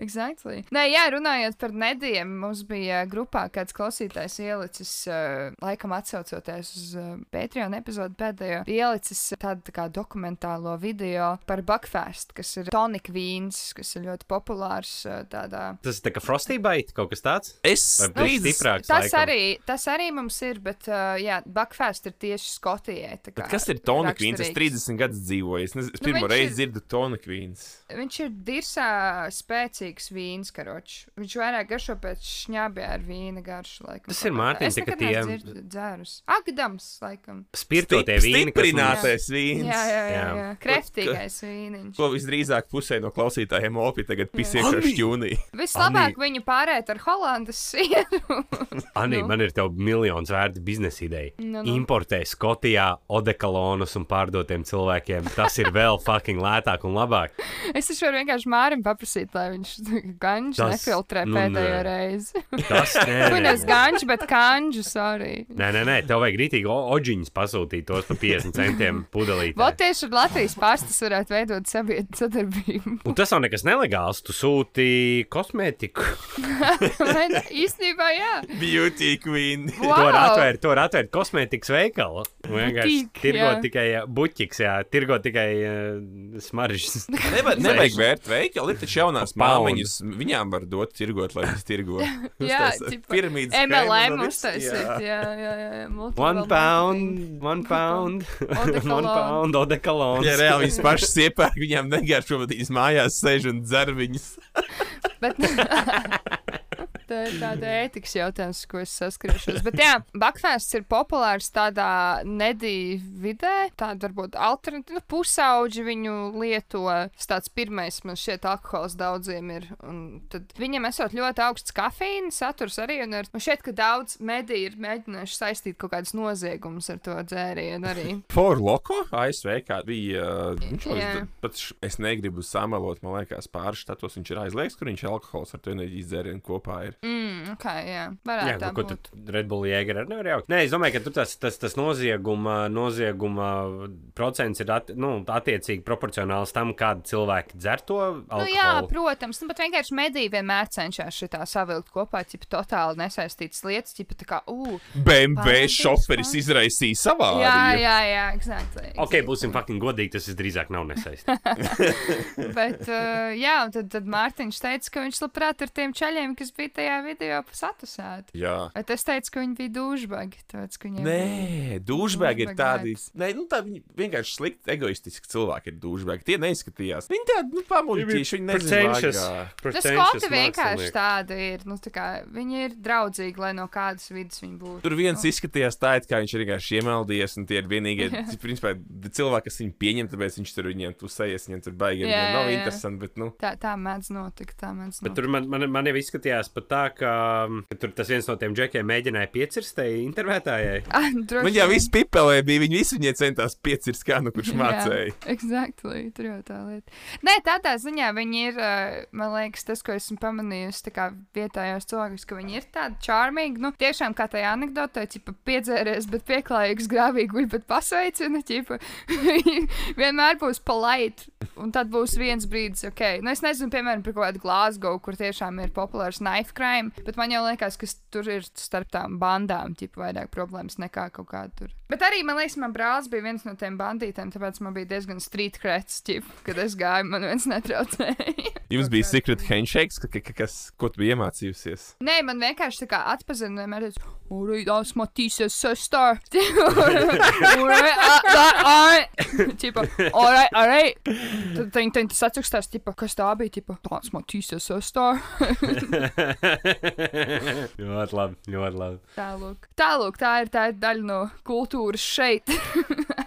Exactly. Nē, jā, runājot par nediem, mums bija grupā kāds klausītājs ielicis, uh, laikam atsaucoties uz uh, Patreon epizodu pēdējo, ielicis tādu tā kā dokumentālo video par Buckfast, kas ir tonika vīns, kas ir ļoti populārs uh, tādā. Tas ir tā kā Frosty Bite, kaut kas tāds. Es stiprāks? Tas laikam? arī, tas arī mums ir, bet, uh, jā, Buckfast ir tieši Skotijai. tā kā Bet kas ir Tona Kvīns? Es raksturīgs. 30 gadus dzīvoju. Es, nezinu, es Nu, pirmo viņš reizi ir- dzirdu Tona Kvīns. Viņš ir dirsā spēcīgs vīns, karoči. Viņš vairāk garšo pēc šņābja ar vīna garšu. Laikam, Tas ir, kaut kā. Mārtiņ, Es tā kā nekad tie- neesmu dzird- dzērus. Agdams, laikam. Spirtotie vīni. kas Stiprinātais vīns. Jā, jā, jā. Jā. Kreftīgais vīniņš. Ko visdrīzāk pusē no klausītājiem opi tagad pisiek ar šķūnī. Vislabāk viņu pārēt ar Holandas sieru. (laughs) Anī, Nu. man ir tev miljons vērta biznesa ideja. Nu, nu. Importē Skotijā odekalonus un pārdotiem cilvēkiem. Tas ir vēl fucking lētāk un labāk. es taču varu vienkārši Mārim paprasīt, lai viņš ganģu (laughs) Tas- nefiltrē nu, pēdējo nē. reizi. Tas nē, (laughs) nē, nevis ganģu, bet kanģu, sorry. Nē, nē, nē, tev vajag rītīgi o- oģiņus pasūtīt tos par 50 centiem (laughs) pudelītē. Vot tieši ar Latvijas pārstas varētu veidot sabied- sadarbību. Un tas nav nekas nelegāls. Tu sūti kosmētiku. Vai ne? Īstenībā, jā. Beauty Queen. Wow. To var atvērt, to var atvērt kosmētikas veikalu. Vienkārši tirgo jā. tikai buķiks, jā, tirgo tikai uh, smaržas. Nevar, nevajag vērt veikalu, ir taču jaunās Pound. Māmiņas. Viņām var dot tirgot, lai viņas tirgo. (laughs) Jā, piramīdas MLM uztaisīt. Jā. Jā, jā, jā. jā. One pound, one pound, (laughs) one pound, odekalons. Ja reāli viņas (laughs) pašas iepērk, viņām negaršo, bet viņas mājās sēž un dzer viņas. Bet tā ir tāda ētikas jautājums, ko es saskriešos. Bet jā, Bakfēsts ir populārs tādā nedī vidē. Tāda varbūt alternatīva. Nu, pusauģi viņu lieto. Tas tāds pirmais, man šķiet, alkohols daudziem ir. Un tad viņam esot ļoti augsts kafīna saturs arī. Un ar, man šķiet, ka daudz mediju ir mēģinājuši saistīt kaut kādas noziegumus ar to dzērienu arī. (laughs) For Loko ASV kā bija. uh, Viņš jau Jā. pat š- es negribu samalot, man liekas, pāris štatos viņš ir aizliegts, kur viņš alkohols ar to enerģijas dzērienu kopā ir. Mm, ok, jā. Jā, Varētu nu, tā ko būt. tur Red Bull jēga arī nevar jaukt. Nē, es domāju, ka tur tas, tas, tas nozieguma, nozieguma procents ir at, nu, attiecīgi proporcionāls tam, kāda cilvēki dzer to alkoholu. Nu, jā, protams, nu, bet vienkārši mediji vienmēr cenšas šitā savilkt kopā, ja totāli nesaistītas lietas, ja tā kā, uh, BMW šoferis izraisīja savā jā, jā, jā, exactly. Ok, būsim fucking godīgi, tas visdrīzāk nav nesaistīts. (laughs) (laughs) Bet, uh, jā, un tad, tad Mārtiņš teica, ka viņš labprāt ar tiem čaļiem, kas bija tajā video, satusēti. jā. Bet es teicu, ka viņi bija viņiem Nē, dūžbēgi ir tādi. Nē, nu tā viņi vienkārši slikti, egoistiski cilvēki ir dūžbēgi. Tie neizskatījās. Viņi tādi, nu, pamuļķīši, viņi vagā. Tas Pretentious skoti vienkārši tādi ir. Nu, tā kā, viņi ir draudzīgi, lai no kādas vidas viņi būtu. Tur viens izskatījās tā, it kā viņš ir vienkārši iemeldījies, un tie ir vienīgie (laughs) principā, cilvēki, kas viņu pieņem, tāpēc viņš tur viņiem tusējies, viņiem tur baigi. Jā, nav jā, jā. interesanti, bet, nu, Tā, tā mēdz notikt. Tā mēdz Bet notikt. tur man, man, man jau izskatījās pat tā, ka, ka tur tas viens no tiem džekiem mēģināja piecirst tai intervētājai. (laughs) Ah, droši viņi jau visi pipelē bija, viņi visi viņai centās piecirst, kā nu kurš mācēja. Jā, exactly, tur jau tā lieta. Nē, tādā ziņā viņi ir, uh, man liekas, tas, ko esmu pamanījusi tā kā vietējos cilvēkus, ka viņi ir tādi charmīgi. Nu, tiešām kā tajā anekdotē, tipa piedzēries, bet pieklājīgs, grāvīgi bet pasveicina, tipa (laughs) vienmēr būs polite. Un tad būs viens brīdis, ok. Nu, es nezinu, piemēram, par kaut kādu Glasgow, kur tiešām ir populārs knife crime, bet man jau liekas, ka tur ir starp tām bandām, tipa vairāk problēmas nekā kaut kāda tur. Bet arī, man liekas, man brālis bija viens no tiem bandītiem, tāpēc man bija diezgan street creds, kad es gāju, man viens netraucēja. (laughs) Jums bija secret ka, kas, ko tu biji iemācījusies? Nē, man vienkārši tā kā atpazina, vienmēr teica, oi, tas Matīsas sestār. Tipo, alright, alright. Tad viņi viņi tas atrakstās, tipo, kas tā bija, tipo, tāds Matīsas sestār. (laughs) ļoti labi, ļoti labi. Tālūk. Tālūk, tā ir tā ir daļa no kultūras šeit. (laughs)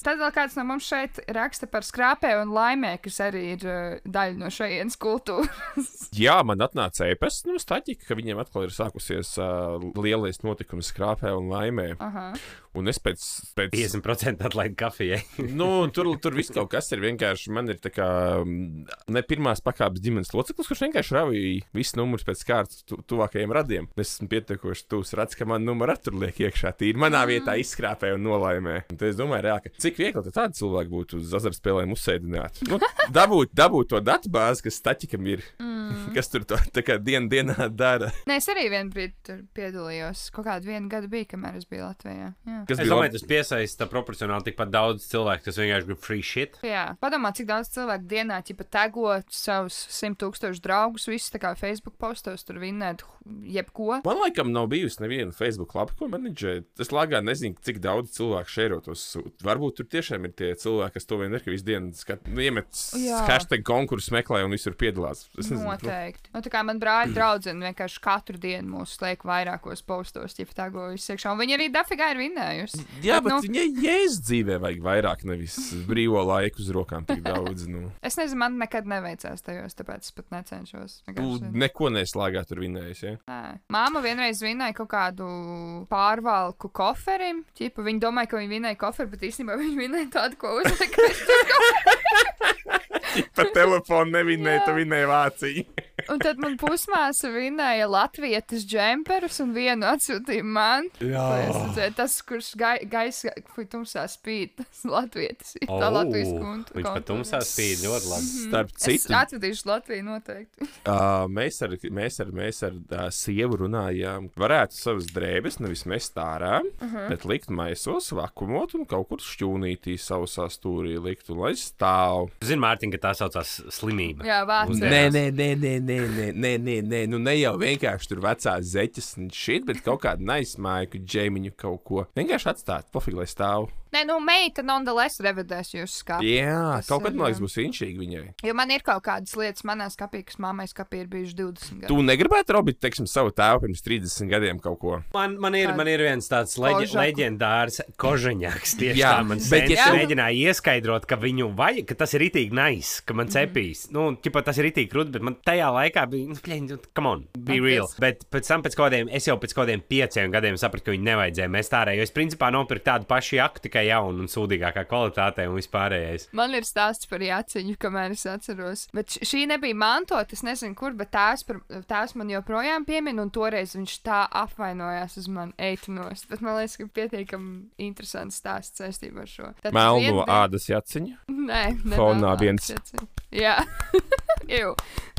(laughs) Tad vēl kāds no mums šeit raksta par skrāpē un laimē, kas arī ir uh, daļa no šejienes kultūras. (laughs) Jā, man atnāca e-pasts no Staķika, ka viņiem atkal ir sākusies uh, lielais notikums skrāpē un laimē. Aha. Un es pēc, pēc 50% atlaid kafijai. (laughs) nu, tur, tur viss kaut kas ir vienkārši. Man ir tā kā mm, ne pirmās pakāpes ģimenes loceklis, kurš vienkārši rauja visus numurus pēc kārtas tu, tuvākajiem radiem. Es esmu pietiekoši tūs, redz, ka man numura tur liek iekšā. Tīri manā vietā izskrāpē un nolaimē. Un es domāju, reāli, ka cik viegli tad tādi cilvēki būtu uz azartspēlēm uzsēdināt. Nu, (laughs) dabūt, dabūt to datubāzi, kas staķikam ir, mm. kas tur to tā kā dien, dienā dara. Nē, es arī vienu brīdi tur piedalījos. Kaut kādu vienu gadu bija, kamēr es biju Latvijā. Jā. Kas Es bija domāju, tas piesaista proporcionāli tikpat daudz cilvēku, kas vienkārši grib free shit. Jā, padomā, cik daudz cilvēku dienā ķipa tego savus simt tūkstošus draugus, visus tā kā Facebook postos tur vinnēt jebko. Man laikam nav bijusi neviena Facebook lapa, ko menedžēt. Es lagā nezinu, cik daudz cilvēku šērotos. Varbūt tur tiešām ir tie cilvēki, kas to vien ir, ka visu dienu skat, nu, iemet hashtag konkursu meklē un visur piedalās. Es nezinu, nu, Noteikti. Nu, tā kā man brāļa draudzene vienkārši katru dienu mūs liek vairākos postos, ja tā gojas iekšā. Un viņa arī dafigā ir vinnējusi. Jā, bet nu, viņai jēzus dzīvē vajag vairāk, nevis brīvo laiku uz rokām tik daudz. Nu. es nezinu, man nekad neveicās tajos, tāpēc es pat necenšos. Tu neko neslēgā tur vinnējis. Ja? Nē. Māma vienreiz vinēja kaut kādu pārvalku koferim. Ķipa, viņa domāja, ka viņa vinēja koferu, bet īstenībā viņa vinēja tādu, ko uzlika. (laughs) Pa telefonu nevinnēja, Jā. tu vinnēji Vāciju. (laughs) Un tad man pusmāsa vinēja latviešu džemperus un vienu atsūtīja man. Es redzēju, tas, kurš gai, gaisa tumsā spīd, tas latvietis. ir Tā Latvijas kontu. Viņš pat tumsā spīd ļoti labi. Starp Es citu, atvedīšu Latviju noteikti. (laughs) Uh, mēs ar, mēs ar, mēs ar uh, sievu runājām, varētu savas drēbes nevis mest ārā, uh -huh. bet likt maisos, vakumot un kaut kur šķūnītī sausā stūrī likt, un lai stāv. Zini, Mārtiņ, ka tā saucās slimība. Jā, vācis. Nē, nē, nē, nē, nē, nē, nē, nē, nē, nu ne jau vienkārši tur vecās zeķes un šit, bet kaut kādu naismāju, džēmiņu kaut ko. Vienkārši atstāt, pofīgi, lai stāv. Nē, nu, meita nonetheless revidēs jūs skatu. Jā, Tas kaut kad man liekas, būs inšīgi viņai. Jo man ir kaut kādas lietas manā skapī, kas mammai skapī ir bijušas 20 Tu gadu. negribētu robīt, teiksim, savu tēvu pirms 30 gadiem kaut ko. Man, man, ir, man ir viens tāds Kožaku. leģendārs kožaņāks. Tieši Jā, tā, man bet ja tu- mēģināja ieskaidrot, ka viņu vajag, ka tas ir itīgi nice, ka man cepīs. Nu, ķipa, tas ir itīgi krūti, bet man tajā laikā bija, nu, bļeņ, nu, come on, be Ak, real. es- Bet pēc tam, pēc kaut kādiem, es jau pēc kaut kādiem pieciem gadiem sapratu, ka viņi nevajadzēja mest ārā. Jo es principā nopirku tādu pašu jaku, tikai jaunu un sūdīgākā kvalitātē un vispārējais. Man ir stāsts par jāciņu, kamēr es atceros. Bet šī nebija mantota, es nezinu, kur, bet tās, par, tās man joprojām piemin, un toreiz viņš tā apvainojās uz mani eitinos. Bet man liekas, ka pietiekami interesants stāsts saistībā ar šo. Melno vien ādas jaciņu. Nē, ne Fonā viens. jāciņa. Jā. (laughs) Jū.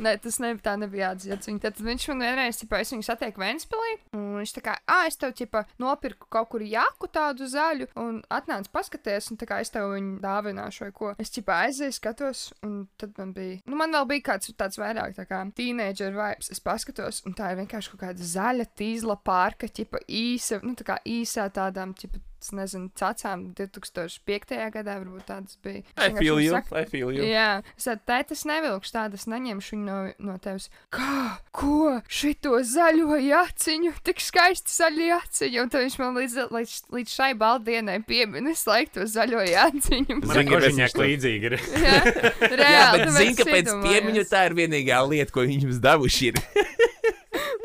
Nē, tas ne, tā nebija atzīts. Tad viņš man vienreiz, tipā, es viņu satieku Vēnspilī, un viņš tā kā, ah, es tev, tipā, nopirku kaut kur jaku tādu zaļu, un atnāc paskaties, un tā kā es tev viņu dāvināšu vai ko. Es, tipā, aizēju, skatos, un tad man bija, nu, man vēl bija kāds tāds vairāk, tā kā teenager vibes. Es paskatos, un tā ir vienkārši kaut kāda zaļa tīzla pārka, tipā, īsa, nu, tā kā īsā tādām, tipā, es nezinu, cacām 2005. gadā, varbūt tādas bija. Es I vienkārši feel viņam you. saku- I feel you. Jā, es tādu tēti es nevilkšu, tādas neņemšu viņu no, no tevis. Kā? Ko? Šito zaļo jaciņu, tik skaisti zaļo jaciņu. Un tad viņš man līdz, līdz, līdz šai baldienai piemin, es laiku to zaļo jaciņu. Man Zini, liekas, kāpēc viņa viņš to- līdzīga ir. Jā, (laughs) Jā, reāli. bet tāpēc zini, ka es pēc piemiņu tā ir vienīgā lieta, ko viņi jums devuši. (laughs)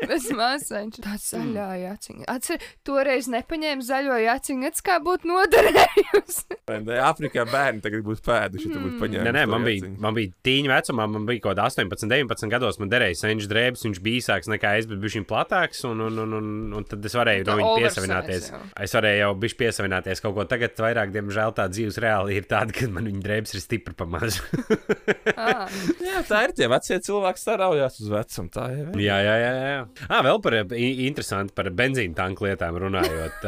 Ir. Bez māsaiņš. Tā zaļā jaciņa. Atcer, toreiz nepaņēma zaļo jaciņu, ats kā būtu noderējusi. Ne? Afrikā bērni tagad būtu pēduši, būtu paņēmuši. Nē, nē, man bija, man bija tīņa vecumā, man bija kaut kāda 18, 19 gados. Man derēja senčs drēbes, viņš bija īsāks nekā es, bet bija platāks. Un, un, un, un, un tad es varēju no viņa piesavināties. jau. Es varēju jau bišķi piesavināties kaut ko. Tagad vairāk, diemžēl, tā dzīves reāli ir tāda, ka man viņa drēbes ir stipri pamazs. (laughs) Ah, Jā, tā ir tie vecie cilvēki, saraujās uz vecumu. Tā jau ir. jā, jā, jā. jā. Ah, vēl par i- interesanti par benzīna tanku lietām runājot. (laughs)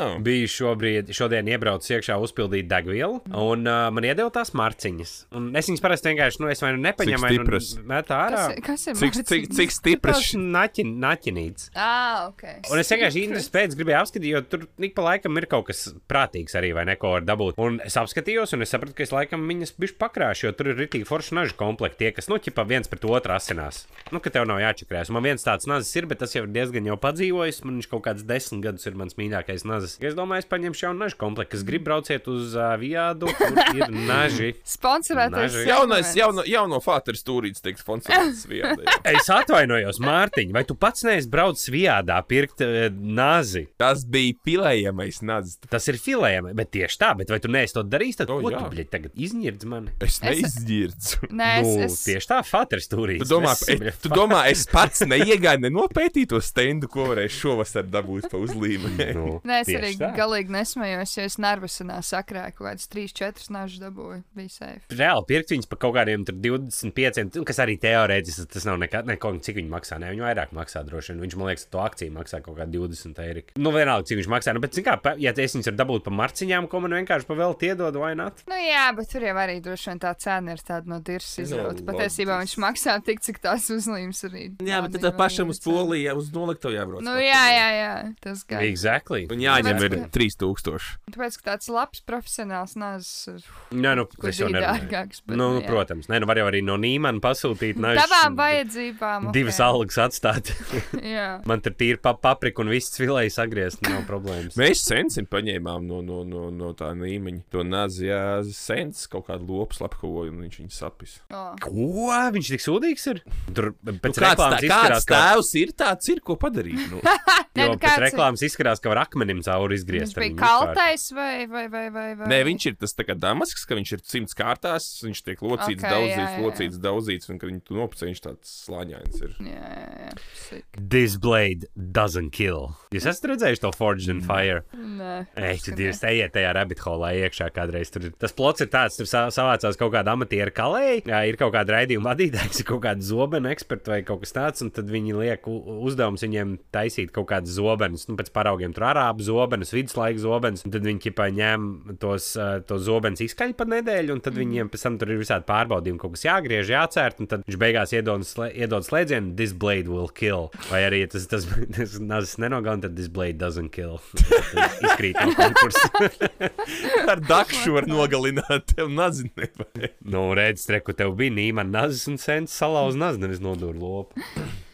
Oh. Biju šobrīd, šodien iebraucis iekšā uzpildīt degvielu, un uh, man iedeva tās marciņas. Un es viņas parasti vienkārši, nu, es vai nu nepaņemu, vai nu stipras? metu ārā. kas, kas ir Cik, cik, cik stipras naķin, naķinīts. Ah, ok. Un es vienkārši intereses pēc gribēju apskatīt, jo tur ik pa laikam ir kaut kas prātīgs arī, vai neko var dabūt. Un es apskatījos, un es sapratu, ka es laikam viņas bišķi pakrāšu, jo tur ir rītīgi forši nažu komplekti, tie, kas, nu, ķipa viens pret otru asinās. Nu, ka tev nav jāčakrēs. Un Man viens tāds nazis ir, bet tas jau ir diezgan jau padzīvojis. Man viņš kaut kāds desmit gadus ir mans mīļākais nazis. Es domāju, es paņemšu jaunu nažu komplektu, kas grib brauciet uz uh, viādu, kur (laughs) ir naži. Sponsorētais. Naži. Jaunais, jauno, jauno Fāteru stūrītis tiek sponsorēts vietā. (laughs) Es atvainojos, Mārtiņ, vai tu pats neesi braucis viādā pirkt uh, nazi? Tas bija pilējamais nadzis. Tas ir filējami, bet tieši tā, bet vai tu neesi to darījis? Tad, O, ko jā. tu, bļaļ, tagad izņirds mani? Es neizdzirdzu. Nē, es, nu, es, Tieši tā, Faters tur ir. Tu domā, es, tu domā, es pats (laughs) neiegāju, nenopētīju to stendu, ko varēju šovasar dabūt pa uzlīmeni. Nu, (laughs) Nē, es arī tā. galīgi nesmējos, jo es nervosinā sakrāju kaut kādas 3-4 nažas dabūju. Bija safe. Reāli pirkt viņus par kaut kādiem tur 25, un kas arī teorētiski tas nav nekā, neko, cik viņi maksā. Ne, viņi vairāk maksā droši vien. Viņš man liekas, to akciju maksā kaut kā 20 eiro. Nu, vienalga, cik viņš maksā. Nu, bet, kā, pa- ja es viņus varu dabūt par marciņām, ko man vienkārši pavēl iedod, vai ne? Nu, jā, bet tur jau arī droši vien tā cena ir tāda no dirzas izrauta. Nu, Patiesībā viņš maksā tik, cik tās uzlīmes arī. Jā, bet tad pašam uz cena. poliju, uz noliktavu jābrauc. Nu, jā, jā, jā, tas gan. Exactly. Un jāņem ir ka- 3000. Tāpēc, ka tāds labs profesionāls nāzis Nē, nu, es jau bija nerunāju. dārgāks. bet, Nu, nu, nu, protams, nē, nu var jau arī no Nīmana pasūtīt nažus. Tavām vajadzībām. Divas ok. algas atstāt. (laughs) Jā. Man tur tīri pa paprika un viss vilējas sagriezt, nav problēmas. Mēs sensim paņēmām no, no, no, no tā līmeņa. To nazi, jā, sens kaut kādu lopu slepkavoju, un viņš viņu sapis. O. Ko? Viņš tik sūdīgs ir? Tur Nu, kāds, tā, kāds tēvs ir tāds, ir ko padarīt. Nu. (laughs) Nē, jo nu, pēc kāds reklāmas izskatās, ka var akmenim cauri Viņš izgriezt. ar bija kaltais vai, vai, vai, vai, vai? Nē, viņš ir tas kā damasks, ka viņš ir simts kārtās, viņš tiek locīts, Ok, okay, daudzīts, jā, jā, locīts, daudzīts, un kad viņu tu nopucē, viņš tāds slāņains ir. Jā, jā, jā. This blade doesn't kill. Jūs esat redzējuši to Forged and Fire? Nē. Ei, gan divas ejiet tajā rabbit holā iekšā kādreiz. Tur, ir- tas plots ir tāds, tur sa- savācās kaut kāda amatieru kalēja, jā, ir kaut kāda raidījuma vadītājs, ir (laughs) kaut kāda zobena eksperta vai kaut kas tāds, un tad viņi liek u- uzdevums viņiem taisīt kaut kādas zobenus, nu, pēc paraugiem tur arābu zobenus, viduslaika zobenus, tad viņi ķipā ņem tos, uh, tos zobenus izskaļ pa nedēļu, un tad viņiem pēc tam tur ir visādi pārbaudījumi, kaut kas jāgriež, jācērt, un tad viņš beigās iedod, slē, iedod slēdzienu, this blade will kill. Vai arī ja tas, tas, (laughs) tas nazis nenogalina, tad this blade doesn't kill. (laughs) Tas Izkrīt no konkursa. (laughs) Ar dakšu var nogalināt, tev nazini nevajag. Nu, redz, treku tev bija nīma, nazis un sens salauz nazis, nevis nodur lopu.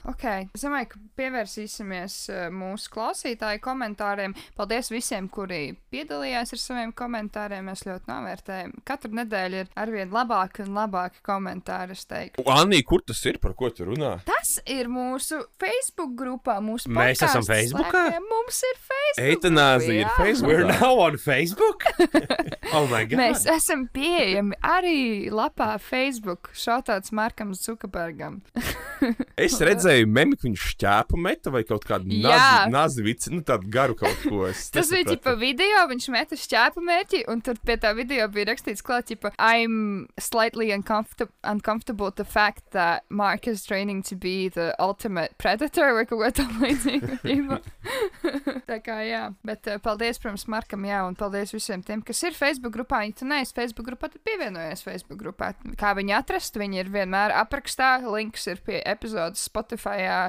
Ok, es domāju, ka pievērsīsimies uh, mūsu klausītāju komentāriem. Paldies visiem, kuri piedalījās ar saviem komentāriem. Mēs ļoti novērtējam. Katru nedēļu ir arvien labāki un labāki komentāri. Anī, kur tas ir? Par ko tu runā? Tas ir mūsu Facebook grupā. Mūsu Mēs esam Facebookā? slēgtiem. Mums ir Facebook. Eitanāzija ir. Facebook. We're now on Facebook? (laughs) oh my god. Mēs esam pieejami arī lapā Facebook. Šautāts Markam Zukabergam. Es redzēju, memi, ka viņš šķēpu meta vai kaut kādu Jā. nazi vici, nu tādu garu kaut ko. (laughs) Tas bija tipa video, viņš meta šķēpu mērķi, un tur pie tā video bija rakstīts, klāt, tipa, I'm slightly uncomfortable, uncomfortable the fact that Mark is training to be the ultimate predator vai kaut ko tam līdzīgu. (laughs) (laughs) tā kā jā, bet uh, paldies, protams, Markam, jā, un paldies visiem tiem, kas ir Facebook grupā. Ja tu neesi Facebook grupā, tad pievienojies Facebook grupā. Kā viņi atrast, viņi ir vienmēr aprakstā, links ir pie epizodes Spotify,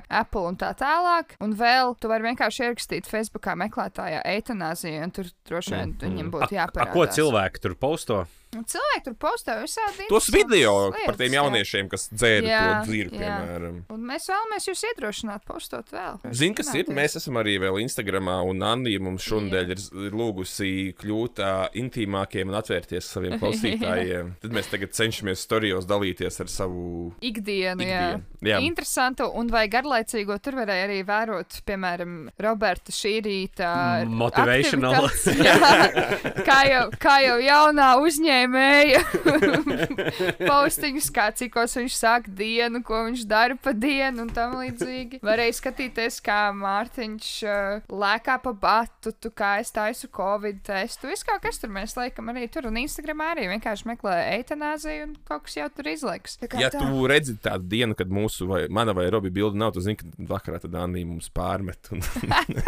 Apple un tā tālāk. Un vēl tu vari vienkārši ierakstīt Facebookā meklētājā eitanāzija, un tur droši vien viņiem būtu A, jāparāda. ko cilvēki tur posto? Cilvēki tur postē visādi. Tos video lietas, par tiem jā. jauniešiem, kas dzēra Jā, to dzīvi, jā. piemēram. Un mēs vēlamies jūs iedrošināt postot vēl. Zini, kas ir? Mēs esam arī vēl Instagramā, un Anija mums šonadēļ ir ir lūgusi kļūt uh, intīmākiem un atvērties saviem (laughs) klausītājiem. Tad mēs tagad cenšamies storijos dalīties ar savu. Ikdienu, jā. Ikdienu, jā. Interesantu un vai garlaicīgo tur varēja arī vērot, piemēram, Roberta šī rīta. Motivational. (laughs) Jā, kā, jau, kā jau jaunā uzņēmēja (laughs) postiņus, kā cikos viņš sāk dienu, ko viņš dara pa dienu un tam līdzīgi. Varēja skatīties, kā Mārtiņš uh, lēkā pa batu, tu kā es taisu Covid testu. Viss kaut kas tur mēs liekam arī tur un Instagramā arī vienkārši meklē eitanāziju un kaut kas jau tur kā Ja tā. tu redzi tādu dienu, kad mūsu vai mana vai Robija bilde nav, tu zini, ka vakarā tad Anija mums pārmet. Un...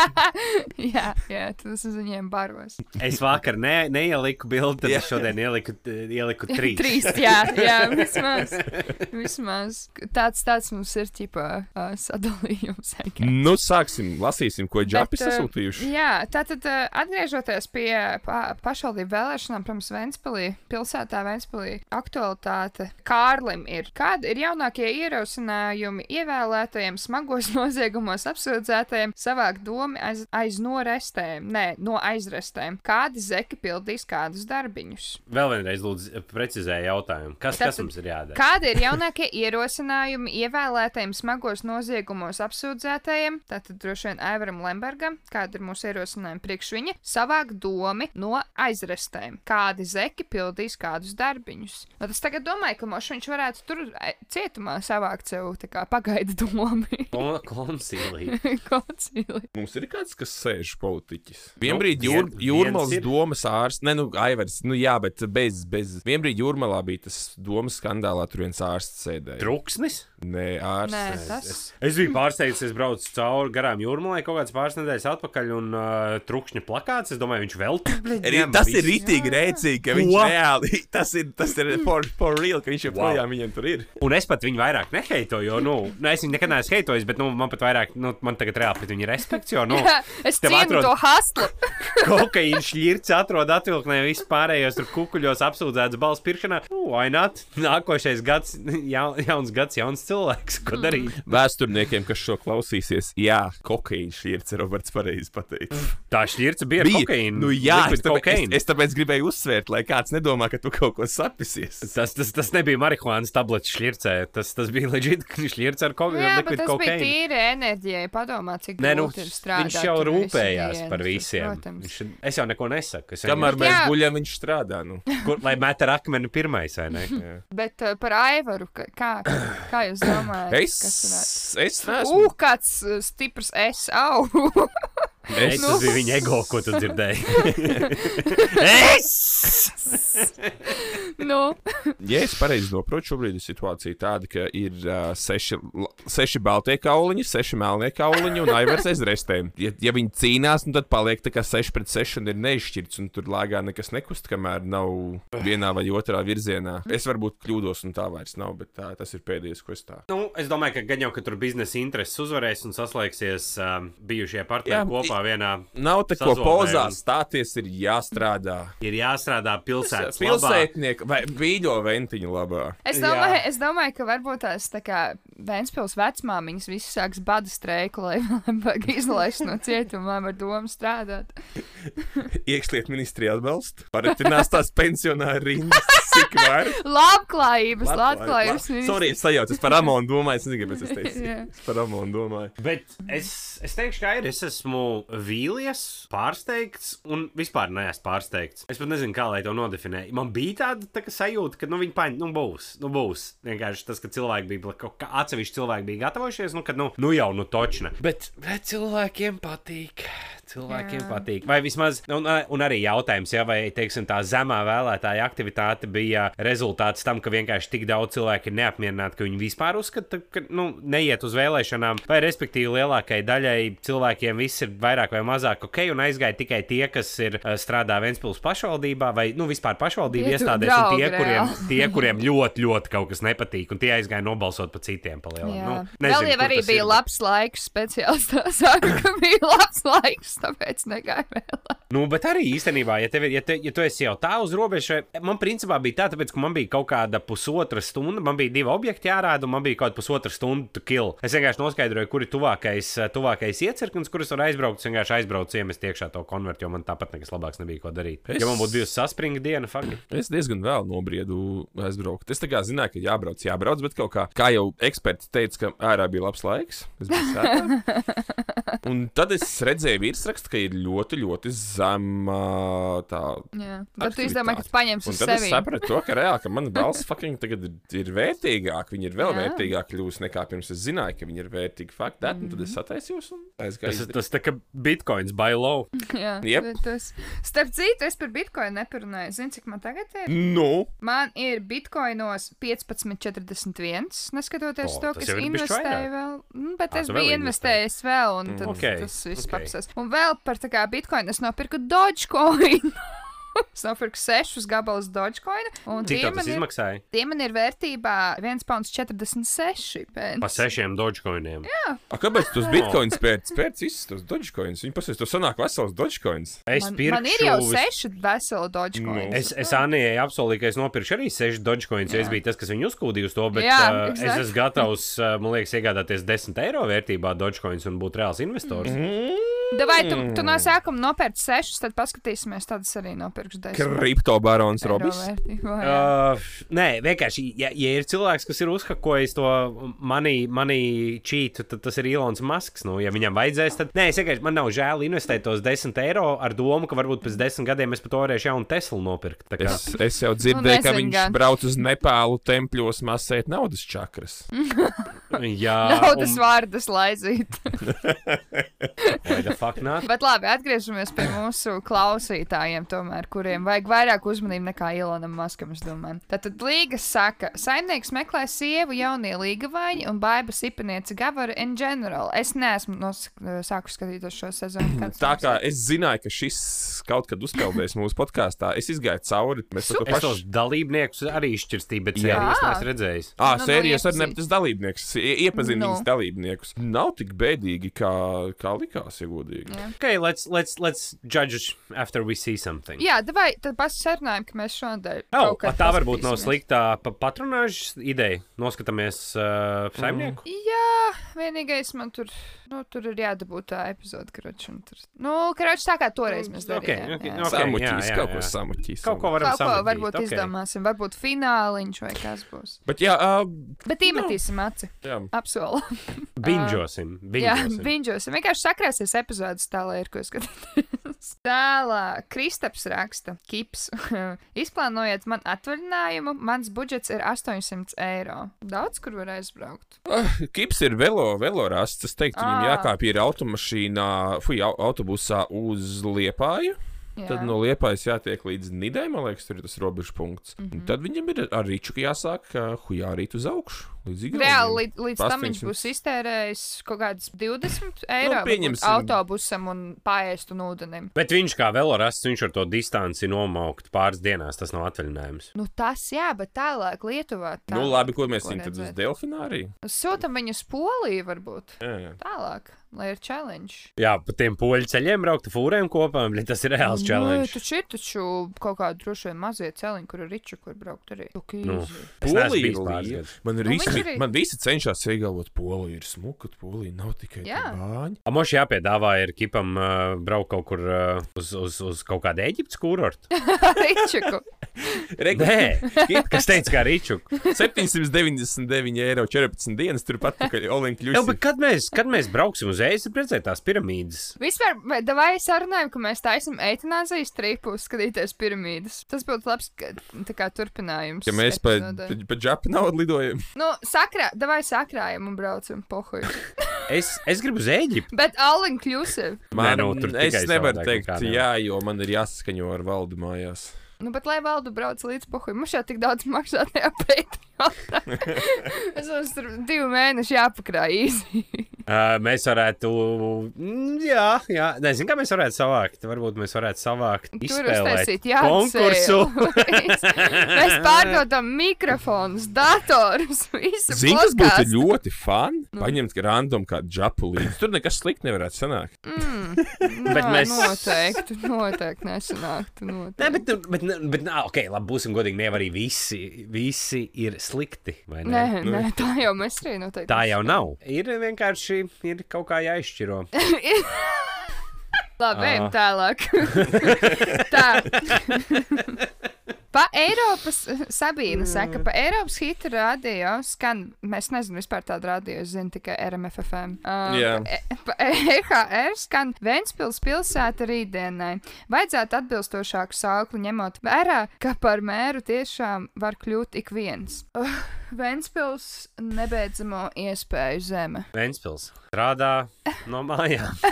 (laughs) jā, jā, tas uz viņiem baros. Es vakar ne, neieliku bildi, tad Jā. es šodien ieliku, ieliku (laughs) trīs. Trīs, jā, jā, (laughs) vismaz. vismaz. Tāds, tāds mums ir ķipa uh, sadalījums. Nu, sāksim, lasīsim, ko džapi Bet, uh, sasūtījuši. Jā, tātad uh, atgriežoties pie pa, pašvaldību vēlēšanām, protams, Ventspilī, pilsētā Ventspilī, aktualitāte Kārlim ir. Kādi ir jaunākie ierosinājumi ievēlētajiem smagos (laughs) noziegumos apsūdzētajiem savākt domu aiz, aiz norestēm? Nē, no aizrestēm. Kādi zeki pildīs kādus darbiņus? Vēl vienreiz, lūdzu, precizēju jautājumu. Kas, kas Tātad- mums ir jādara? Kādi ir jaunākie (laughs) ierosinājumi ievēlētajiem smagos noziegumos apsūdzētajiem? Tātad droši vien Aivaram Lembergam, kādi ir mūsu ierosinājumi priekš viņa, savākt domi no aizrestēm. Kādi zeki pildīs kādus darbiņus? Nu, tas tagad domāju, ka moš viņš varētu tur e, cietumā savākt sev tā kā pagaidu domi. Kon- Konsīlī. Koncili. Mums ir kāds, kas sēž politiķis. Vienbrīd vien- jūr, ir. domas ārsts, ne, nu, Aivars, nu jā, bet bez, bez. Vienbrīd jūrmālā bija tas domas skandālā, tur viens ārsts sēdēja. Truksnis? Nē, ārsts. Nē, tas Es, es biju pārsteigts, es braucu cauri garām jūrmālai kaut kādas pāris nedēļas atpakaļ, un uh, trukšņa plakāts. Es domāju, viņš vēl tur Arī, tas ir rītīgi rēcīgi, ka viņš Ko? reāli, (laughs) tas ir, tas ir for, for real, ka viņš joprojām wow. viņam tur ir. Un es pat viņu vairāk neheitoju, jo, nu, nu es viņu nekad neesmu heitojis, bet, nu, man pat vairāk, nu, man tagad reāli pret viņu respekts, jo, nu, (laughs) Jā, es tev cienu atrod- to haslu. (laughs) kokaīna šķirts atrod atvilknē visu pārējos tur kukuļos apsūdzēts balss pirkšanā. Nu, why not? Nākošais gads, ja, jauns gads, jauns cilvēks, ko darīt? Vēsturniekiem, kas šo klausīsies, jā, kokaīna šķirts, Roberts pareizi pateica. Tā šķirts bija kokaīna. Nu, jā, es tāpēc, es, es tāpēc gribēju uzsvērt, lai kāds nedomā, ka tu kaut ko sapisies. Tas, tas, tas nebija marihuānas tablets šķircē. Tas, tas bija leģit, ka (laughs) viņš šķirts ar ko- Jā, bet tas bija cocaine. tīri enerģijai. Padomā, cik Nē, nu, ir strādāt. viņš jau rūpējās par visiem. Protams. Viņš, es jau neko nesaku. Es Kamēr mēs Jā. guļam, viņš strādā. Nu. Kur, lai met ar akmeni pirmais, vai ne? Jā. Bet uh, par Aivaru, ka- kā, kā jūs domājat? Es, kas varētu- es neesmu. Ugh, kāds uh, stiprs es au! (laughs) Es, tas bija viņa ego, ko tu dzirdēji. (laughs) es! nu, ja es pareizi saprotu, šobrīd ir situācija tāda, ka ir uh, seši, seši baltie kauliņi, seši melnie kauliņi un aivars aiz restēm. Ja, ja viņi cīnās, nu, tad paliek tā kā 6 pret 6 un ir neizšķirts, un tur lāgā nekas nekust, kamēr nav vienā vai otrā virzienā. Es varbūt kļūdos, un tā vairs nav, bet tā, tas ir pēdējais, ko es tā. Nu, es domāju, ka gan jau, ka tur biznesa intereses uzvarēs un saslēgsies um, bijušie partneri Jā, kopā vienā. Nav tā, ko pozā un- stāties, ir jāstrādā. Ir jāstrādā pilsētas labā. Pilsētnieki vai vīļo ventiņa labā. Es Jā. domāju, es domāju, ka varbūt tās tā kā Vēnspils vecmāmiņas visi sāks bada streiku, lai (laughs) vajag izlaist no cietuma, lai var domu strādāt. (laughs) Iekšlietu ministrija atbalsta. Paratinās tās pensionāri rindas, cik var. (laughs) Labklājības, labklājības. Sorry, es sajaucu, es par Amonu domāju, es nezinu, kāpēc es teicu. Jā. Es par Amonu domāju. Bet es, es teikšu, ka ir. Es esmu vīlies, pārsteigts un vispār neesmu pārsteigts. Es pat nezinu, kā lai to nodefinētu. Man bija tāda tā, sajūta, ka nu, viņi paņem, nu būs, nu būs. Vienkārši tas, ka cilvēki bija, kaut kā atsevišķi cilvēki bija gatavojušies, nu, kad nu, nu jau, nu točna. Bet, bet cilvēkiem patīk. Cilvēkiem Jā. Patīk. Vai vismaz, un, un arī jautājums, ja, vai teiksim, tā zemā vēlētāja aktivitāte bija rezultāts tam, ka vienkārši tik daudz cilvēku ir neapmierināti, ka viņi vispār uzskata, ka nu, neiet uz vēlēšanām, vai respektīvi lielākajai daļai cilvēkiem viss ir vairāk vai mazāk ok, un aizgāja tikai tie, kas ir uh, strādā Ventspils pašvaldībā vai nu, vispār pašvaldību iestādēs, un tie, kuriem, tie, kuriem ļoti, ļoti kaut kas nepatīk, un tie aizgāja nobalsot par citiem. Jā. Nu, Vēl nezinu, jau kur arī bija ir, bet- labs laiks speciālistā. Saka, ka bija labs laiks, tāpēc negāja vēl. Nu, bet arī īstenībā, ja, tev, ir- ja, te, ja tu esi jau tā uz robežas, man principā bija tā, tāpēc, ka man bija kaut kāda pusotra stunda, man bija divi objekti jārāda, un man bija kaut kāda pusotra stunda to kill. Es vienkārši noskaidroju, kur ir tuvākais, eh, tuvākais iecirknis, kurus var aizbraukt. Es vienkārši aizbraucu, iemest iekšā to konvertu, jo man tāpat nekas labāks nebija ko darīt. Es- Ja man būtu bijusi saspringa diena, fakti. Es diezgan vēl nobriedu aizbraukt. Es tā kā zināju, ka jābrauc, jābrauc, bet kaut kā, kā jau eksperts teica, ka ārā bija labs laiks. Es biju sētā. (laughs) Un tad es redzēju virsrakstu, ka ir ļoti, ļoti zema tā. Jā. Bet tu izdomāji, ka tu paņemsi Un uz tad es sevi. sapratu, to, ka reāli, ka mana (laughs) balss fucking tagad ir, ir vērtīgāka. Viņa ir vēl Jā. vērtīgāka kļūst nekā pirms es zināju, ka viņa ir vērtīga. Fakt, that, un tad es sataisījos un aizgāju. Tas, tas tā kā bitkoins buy low. (laughs) Jā, bet tas. Starp citu, es par bitkoinu neparunāju. Zini, cik man tagad ir? Nu, Man ir bitkoinos 15,41. Neskatoties O, to, ka es investēju vēl. Mm, Bet es biju investēji. investējis vēl, un tad ok, tas viss ok. papsas. Un vēl par tā kā bitkoinu es nopirku Dogecoin. (laughs) es nopirku sešus gabalus Dogecoin. Un Cik tie tas ir, izmaksāja? tie man ir vērtībā 1,46 pence. Pa sešiem dogecoiniem. a, kāpēc tu uz bitkoinu spērci? Spērci visus tos dogecoins. Viņi pasaka, tu sanāk vesels dogecoins. Es Man, pirkšu man ir jau seši veseli Dogecoin. Nu. Es, es Anijai apsolīju, ka es nopirkšu arī sešas dogecoins, jo es biju tas, kas viņu uzkūdīja uz to. Bet Jā, uh, es exactly. esmu gatavs, uh, man liekas, iegādāties 10 eiro vērtībā dogecoins un būt reāls investors. Mm -hmm. Vai tu, tu no sākuma nopērci sešus, tad paskatīsimies, tad es arī nopirkšu desmit. Kriptobarons Robis. Uh, nē, vienkārši, ja, ja ir cilvēks, kas ir uzhakojis to mani, mani čītu, tad tas ir Ilons Masks. Nu, ja viņam vajadzēs, tad nē, es vienkārši man nav žēl investēt tos 10 eiro ar domu, ka varbūt pēc 10 gadiem es pat varēšu jaunu Teslu nopirkt. Es, es jau dzirdēju, Nu, ka nezinu viņš gan. brauc uz Nepālu tempļos masēt naudas čakras. (laughs) Jā, Naudas un- vārdas laizīt. Why the fuck not? Bet labi, atgriežamies pie mūsu klausītājiem, tomēr, kuriem vajag vairāk uzmanību nekā Ilonam Maskam. es domāju. Tātad Līga saka, saimnieks meklē sievu jaunie līgavaini un baiba sipaniece Gavara in general. Es neesmu nos, sāku skatīties šo sezonu. Tā kā ir? es zināju, ka šis kaut kad uzpeldēs mūsu podkāstā, es izgāju cauri. Mēs to pašu. dalībniekus arī izšķirstīju, bet sērijas neesmu redzējis. Ah, Nu, nu, sērijas arī ne tas dalībnieks, ie- iepazinu Nu. viņas dalībniekus. Nav tik bēdīgi, kā, kā likās, ja godīgi. Jā. Okay, let's, let's, let's judge after we see something. Jā, vai tad pasarunājam, ka mēs šodien Oh, tā varbūt nav slikta pa patronāžas ideja. Noskatāmies uh, saimnieku. Jā, vienīgais man tur, nu, tur ir jādabū tā epizode, karoči. un Tur... Nu, karoči, tā kā toreiz mēs Ok, darījām. ok, jā. ok. Samuķīs, jā, kaut jā. ko samuķīs. Kaut ko varam Kaut ko samatīt. varbūt okay. izdomāsim, varbūt fināliņš vai kas būs. Bet jā, uh, Bet iemetīsim aci. Jā. Apsolu. Binžosim. (laughs) Jā, binžosim. binžosim. Vienkārši sakrāsies epizodes tā, lai ir ko skatīties. (laughs) Tālāk, Kristaps raksta, Kips. (laughs) Izplānojiet man atvaļinājumu, mans budžets ir 800 eiro. Daudz, kur var aizbraukt. Kips ir velo, velorasts. Es teiktu, viņam jākāpj ir automašīnā, au- autobusā uz Liepāju. Jā. Tad no Liepājas jātiek līdz Nidai, man liekas, tur ir tas robežu punkts. Mm. -hmm. Tad viņam ir ar rīču jāsāk hujārīt uz augšu. Reāli līdz, līdz tam viņš 800. būs iztērējis kaut kādas 20 eiro varbūt pieņemsim. autobusam un pāriest un ūdenim. Bet viņš kā velorasts, viņš ar to distanci nomaukt pāris dienās. Tas nav atvaļinājums. Nu, tas jā, bet tālāk Lietuvā. Tā. Nu, labi, ko mēs viņam tad uz redzēt. Delfināri? Sūtam viņu uz Poliju, varbūt. Jā, jā. Tālāk. Lai ir challenge. Jā, pa tiem poļu ceļiem braukt ar fūrēm kopā, bet tas ir reāls Nē, challenge. taču ir taču kaut kādi droši vien mazie celiņi, kur ir riču, kur braukt arī. Nu. Polija. Man, Nu, visi, arī- man visi cenšas iegalvot, Polija ir smuka, Polija nav tikai Jā. bāņi. Amoši jāpiedāvā ir kipam uh, braukt kaut kur uh, uz, uz, uz kaut kādu Eģiptes kūrortu. (laughs) Ričuku. Nē, (laughs) kas teica, kā Rīčuk. 799 eiro 14 dienas turpat pakaļ Jā, Olimpijas. bet kad mēs, kad mēs brauksim uz ēst, redzēt tās piramīdas? Vispār, vai davai sarunājam, ka mēs taisam eitanāzijas tripu, skatīties piramīdas. Tas būtu labs ka- tā kā turpinājums. Ja mēs pa, pa, pa džapu naudu lidojam, Nu, sakrā, davai sakrājam un braucam pohuj. (laughs) Es, es gribu uz Eģipti. Bet all inclusive. man, nu, tur es nevaru teikt, jā, jo man ir jāsaskaņo ar valdu mājās. Nu, bet lai valdu brauc līdz pohuj, mums jau tik daudz maksā tajā Patreonā. Es mums tur divu mēnešu jāpakrāj īsi. (laughs) Uh, mēs varētu. mm, Jā, jā. nezinu, kā mēs varētu savākt. Varbūt mēs varētu savākt. Tur izspēlēt uztaisīt, konkursu. (laughs) mēs pārdodam mikrofonus, datorus, visu. Zini, kas būtu ļoti fun? Nu. Paņemt random kādu džapu līdzi. Tur nekas slikti nevarētu sanākt. Mm, (laughs) Bet nā, mēs- Noteikti, noteikti nesanāktu. Nē, Noteikti. bet, nu- bet, bet, bet nā, ok, labi, būsim godīgi. Ne arī visi, visi ir slikti. vai ne? Nē, nē, tā jau mēs arī noteikti. Tā jau nav. Ir vienkārši ir kaut kā jāizšķiro. (laughs) Labi, ejam tālāk. (laughs) tā. (laughs) Pa Eiropas, (laughs) Sabīna saka, pa Eiropas hitu radio skan, mēs nezinām vispār tādu radio, es zinu tikai RMFFM. Uh, Jā. pa, E- pa EHR skan Ventspils pilsēta rītdienai. Vajadzētu atbilstošāku sauklu ņemot vērā, ka par mēru tiešām var kļūt ik viens. Uh, Ventspils nebeidzamo iespēju zeme. Ventspils strādā no mājām. (laughs)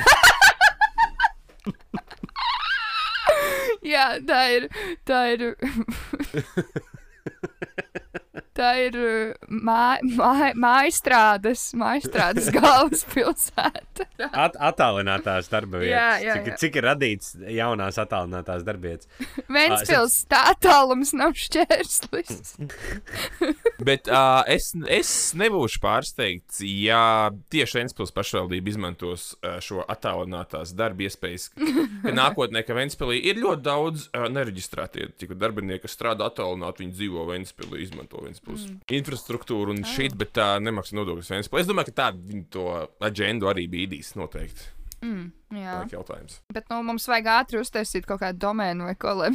Jā, tā ir. Tā ir. ir mā, mā, mājastrādes, mājastrādes (laughs) galvaspilsēta. At, attālinātās darba vietas. Jā, jā, cik, jā. cik ir radīts jaunās attālinātās darba vietas? (laughs) Ventspils, tā attālums nav šķērslis. (laughs) Bet uh, es, es nebūšu pārsteigts, ja tieši Ventspils pašvaldība izmantos uh, šo attālinātās darba iespējas. Ka nākotnē, ka Ventspilī ir ļoti daudz uh, nereģistrētie tikai darbinieki, kas strādā attālināti, viņi dzīvo Ventspilī, izmanto Ventspils mm. infrastruktūru un šit, bet tā nemaksā nodokļus Ventspilī. Es domāju, ka tā viņi to aģendu arī bīdīs noteikti. Mm, jā, Tā ir jautājums. bet nu, mums vajag ātri uztaisīt kaut kādu domēnu vai ko, lai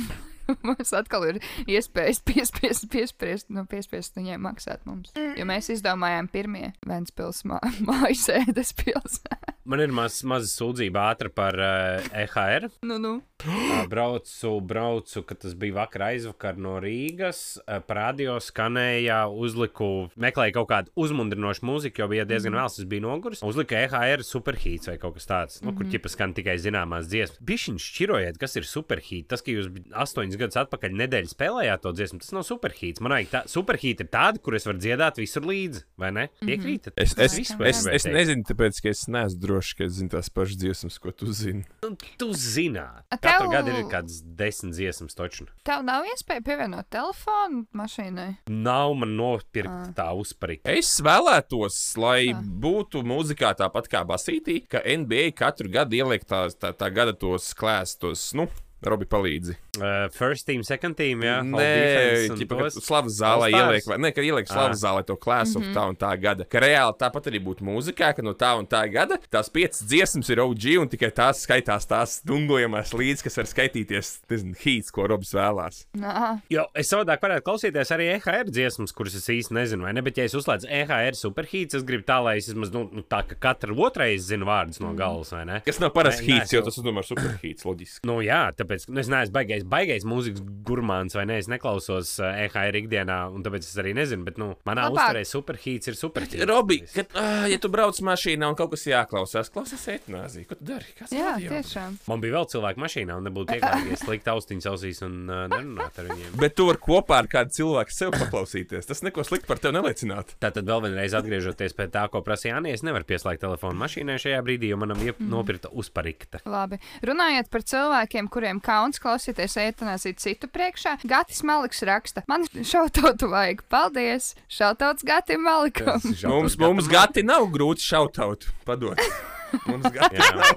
(laughs) mums atkal ir iespējas piespiest, piespriest, nu, piespiest viņiem maksāt mums. Jo mēs izdomājām pirmie Ventspils mā, (laughs) mājasēdes pilsētas. (laughs) Man ir maz, maza sūdzība ātra par uh, EHR. Nu, nu. Ā, Braucu, braucu, kad tas bija vakar aizvakar no Rīgas. ā, Pa radio skanēja, uzliku, meklēju kaut kādu uzmundrinošu mūziku, jo bija diezgan vēls, tas bija noguris. Uzliku EHR superhīts vai kaut kas tāds, nu, kur ķipa skan tikai zināmās dziesmas. Bišķiņš šķirojiet, kas ir superhīts. Tas, ka jūs astoņus gadus atpakaļ nedēļu spēlējāt to dziesmu, tas nav superhīts. Man vajag tā, superhīta ir tāda, kur es varu dziedāt visur līdzi, vai ne? Piekrītat? Es, es, viss es, es, es vērtēju. nezinu, tāpēc, ka es neesmu drošs, ka es zinu tās pašas dziesmas, ko tu zini. Nu, Tu zināt, A, katru tev- gadu ir kāds desmit dziesmas toču. Tev nav iespēja pievienot telefonu mašīnai. Nav man nopirkt Ā. tā uzparīga. Es vēlētos, lai Tā. būtu mūzikā tāpat kā Basītī, ka NBA katru gadu ieliek tās, tā, tā gada tos klēstos, nu, Robi palīdzi. Uh, first team, second team, jā. Nē, ķipa, ka slavas zālē ieliek, vai, ne, ka ieliek slavas zālē to klēsu mm -hmm. tā un tā gada. Ka reāli tāpat arī būtu mūzikā, ka no tā un tā gada tās piecas dziesmas ir OG un tikai tās skaitās tās dungojamās līdzi, kas var skaitīties, nezinu, hīts, ko Robs vēlās. Nā, Jo es savādāk varētu klausīties arī EHR dziesmas, kuras es īsti nezinu, vai ne? Bet, ja es uzslēdzu EHR superhīts, es gribu tā, lai es vismaz, nu, nu tā, ka katra otrais zina vārdus no galvas, vai ne? Kas nav parasts hīts, jo tas, domāju, ir superhīts, loģiski. Nu, jā, tāpēc nu, es neesmu baigais, baigais mūzikas gurmāns, vai ne? Es neklausos EHR ikdienā, un tāpēc es arī nezinu, bet, nu, manā Labāk. uzturē superhīts ir superhīts. (laughs) Robi, kad, uh, ja tu brauc mašīnā un kaut kas jāklausās, klausies etnāziju. Ko tu dari? Kas jā, tiešām. Man bija vēl cilvēki mašīnā, un nebūtu ieklājīgs likt austiņas ausīs un uh, nerunāt ar viņiem. Bet tu vari kopā ar kādu cilvēku sev paklausīties. Tas neko sliktu par tevi neliecinātu. Tātad vēl vienreiz atgriežoties pie tā, ko prasīja Anna, es nevaru pieslēgt telefonu mašīnai šajā brīdī, jo manam iep... nopirkta uzparikta. Labi. Runājot par cilvēkiem, kuriem kauns klausīties eitanāzīt citu priekšā, Gatis Maliks raksta, man šautautu vajag. Paldies! Šautauts Gatim Malikam! Mums, mums gati nav grūti šautaut. Padod. (laughs) Mums gan Jā.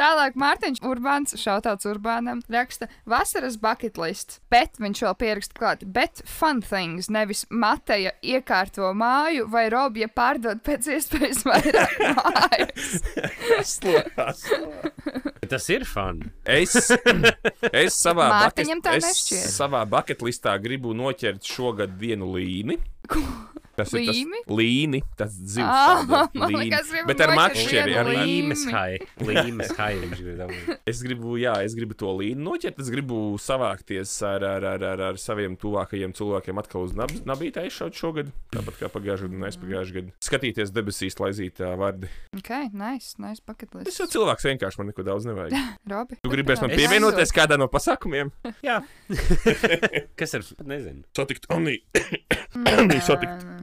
Tālāk Mārtiņš Urbāns, šautauts Urbānam, raksta vasaras bucket list, bet viņš vēl pieraksta klāt, bet fun things, nevis Mateja iekārto māju vai Robija pārdod pēc iespējas vairāk (laughs) mājas. slēpās. (laughs) Tas ir fun. Es, es savā, Mārtiņam tā es nešķiet. savā buketlistā gribu noķert šogad vienu līni. Tas ir Līmi? tas līni, tas. Ah, tāda man līni. liekas, gribu Bet ar makšķeri. Ar. Līmes hai. Līmes hai. viņš grib dabūt. es gribu, jā, es gribu to līni noķert. Es gribu savākties ar, ar, ar, ar, ar saviem tuvākajiem cilvēkiem atkal uz nab nabītā izšaut šogad. Tāpat kā pagājušajā gadā un aizpagājušajā gadā. Skatīties debesīs, laizīt uh, vārdi. Ok, nice, nice bucket Es list. jau cilvēks vienkārši man neko daudz nevajag. (laughs) Robi. Tu gribēsi man Es- pievienoties kādā no pasākumiem? Jā. (laughs) Kas ir? Nezinu. Satikt Anī. Nē, satikt.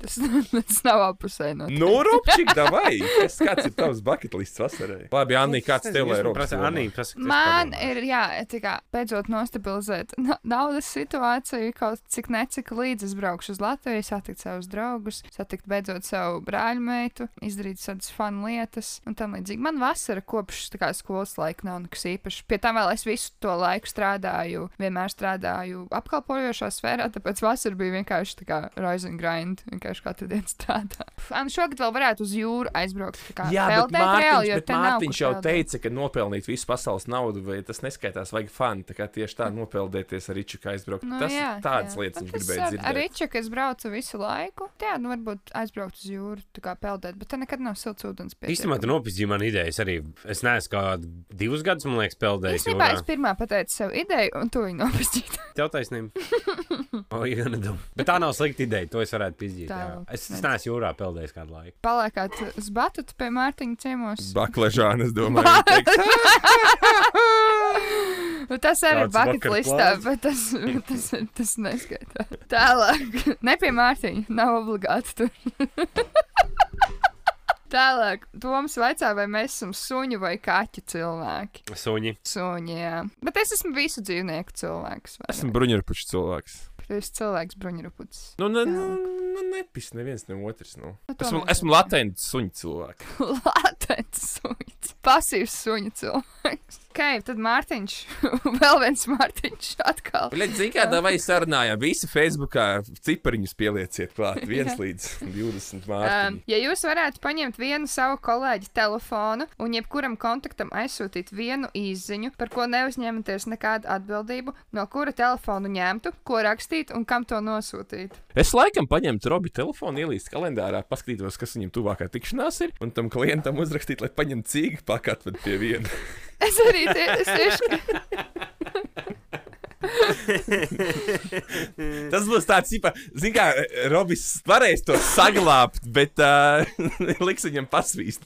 Tas, (laughs) tas nav apusē no Nu, Rupčik, davai! Kas, kāds ir tavs bucket lists vasarai? Labi, Anī, kāds tev? Anī, prasa, Man ir, jā, kā beidzot nostabilizēt (laughs) na- naudas situāciju, kaut cik necik līdz es braukšu uz Latviju, satikt savus draugus, satikt beidzot savu brāļmeitu, izdarīt tādas fun lietas un tam līdzīgi. Man vasara kopš tā kā skolas laika nav nekas īpašs. Pie tam vēl es visu to laiku strādāju, vienmēr strādāju apkalpojošā sfērā, tāpēc vasara bija vienkārši tā kā rise and grind, vienkārši katru dienu strādā. Un šogad vēl varētu uz jūru aizbraukt. tā kā Jā, bet Mārtiņš, reāli, jo bet Mārtiņš jau peldēt. teica, ka nopelnīt visu pasaules naudu, vai tas neskaitās, vajag fani. Tā kā tieši tā nopeldēties ar Riču, kā aizbraukt. Nu, tas jā, tādas jā. lietas Nu, viņš gribēja ar- Ar dzirdēt. Riču, kas braucu visu laiku, jā, nu varbūt aizbraukt uz jūru, tā kā peldēt, bet te nekad nav silts ūdens. Īstenībā tu nopietni man idejas arī. Es neesmu kā divus gadus, man liekas, peldējis. Īstenībā es pirmā pateicu sev ideju, un tu viņu nopietni. Tev taisnība. (laughs) O. Bet tā nav slikta ideja. To es varētu pizdīt. Vēl. Es, es neesmu jūrā peldējis kādu laiku. Paliekāt uz batutu pie Mārtiņa ciemos. Bakležāna, es domāju. (laughs) Nu, tas arī ir bucket listā, bet tas, tas, tas neskaitā. Tālāk, ne pie Mārtiņa, nav obligāti tur. (laughs) Tālāk, Toms vaicā, vai mēs esam suņu vai kaķu cilvēki. Suņi. Suņi, jā. Bet es esmu visu dzīvnieku cilvēks. Esmu ne? bruņurpučs cilvēks. Tu esi cilvēks bruņuruputs. Nu, ne, nu, nu nepis neviens ne otrs. Nu. Nu, Esmu, tomēr esmu latents suņu cilvēks. (laughs) Latents suņs. Pasīvs suņu cilvēks. Ok, tad Mārtiņš. (laughs) Vēl viens Mārtiņš atkal. Bļaļ, zini, kādā vai sarunājām, visi Facebookā cipariņus pielieciet klāt, (laughs) viens līdz 20 Um, mārciņu. ja jūs varētu paņemt vienu savu kolēģi telefonu un jebkuram kontaktam aizsūtīt vienu īsiņu, par ko neuzņematies nekādu atbildību, no kura telefonu ņemtu, ko rakstīt un kam to nosūtīt. Es laikam paņemtu Robi telefonu, ielīst kalendārā, paskatītos, kas viņam tuvākā tikšanās ir, un tam klientam uzrakstīt, lai paņemtu cīgu pakat vēl pie viena. (laughs) Es arī tie, es tieši (laughs) Tas būs tāds, kā, kā Robis varēs to saglabāt, bet uh, (laughs) liks viņam pasvīst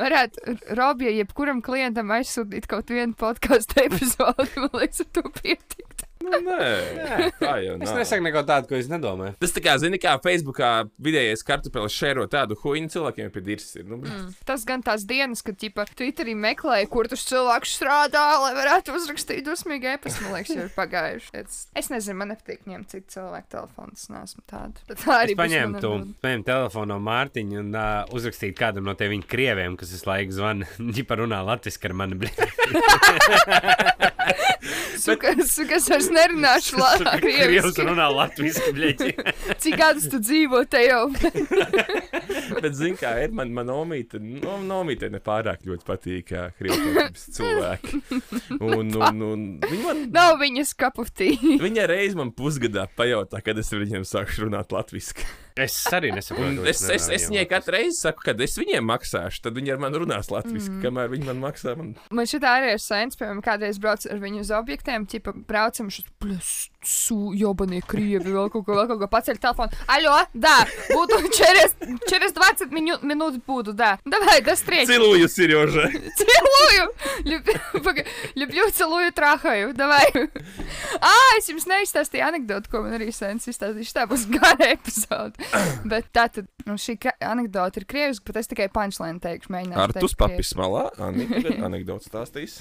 varētu Robija jebkuram klientam aizsūtīt kaut vienu podkāstu epizodi, man liekas, ar to pietikt. Nu, nē, tā jau Es nav. nesaku neko tādu, ko es nedomāju. Tas tā kā, zini, kā Facebookā vidējais kartupeļs šēro tādu huīnu cilvēkiem pie dirs ir. Nu, mm. Tas gan tās dienas, kad ķipa Twitterī meklēja, kur tas cilvēks strādā, lai varētu uzrakstīt dusmīgu e-pastu. Man liekas, jau ir pagājuši. Es, es nezinu, man nepatīk ņemt citu cilvēku telefonu. Es neesmu tāda. Tā arī Es paņemtu, paņemtu telefonu no Mārtiņa un uh, uzrakstītu kādam no tiem viņa krieviem, kas visu laiku zvana. (laughs) Viņi parunā latviešu ar mani. Sukas, (laughs) sukas vairs nerunāšu latviešu. runā latviešu. bļeķi. (laughs) Cik gadus tu dzīvo te jau? (laughs) Bet, zini, kā ir man, man omīte, no, nomīte nepārāk ļoti patīk, kā krievotības cilvēki. Un, un, un viņa man. Nav viņas kaputī. Viņa reiz man pusgadā pajautā, kad es ar viņiem sāku runāt latviešu. Es arī nesaprotu. Es, es, es viņai katru reizi saku, kad es viņiem maksāšu, tad viņi ar mani runās latviešu. Mm. Kamēr viņi man maksā, man Man šī arī ir sens, piemēram, kādreiz brauc ar viņu uz objektiem, tipa braucam šis plēsu, jobanie krievi, vēl kaut ko, vēl kaut ko paceļ telefonu. Alo, да, буду через, через 20 мину- минут буду, да. Давай, до встречи. ciluju, Sirjoža. Целую! Люб- пога- Люблю, целую, трахаю. Давай. Ā, es jums neizstāstīju anekdotu, ko man arī sens izstāstīšu. Tā būs (laughs) gara epizode. (coughs) bet tā tad nu, šī anekdote ir krieviska, bet es tikai punčlēnu teikšu. Ar tu papis malā, (laughs) anekdote stāstīs.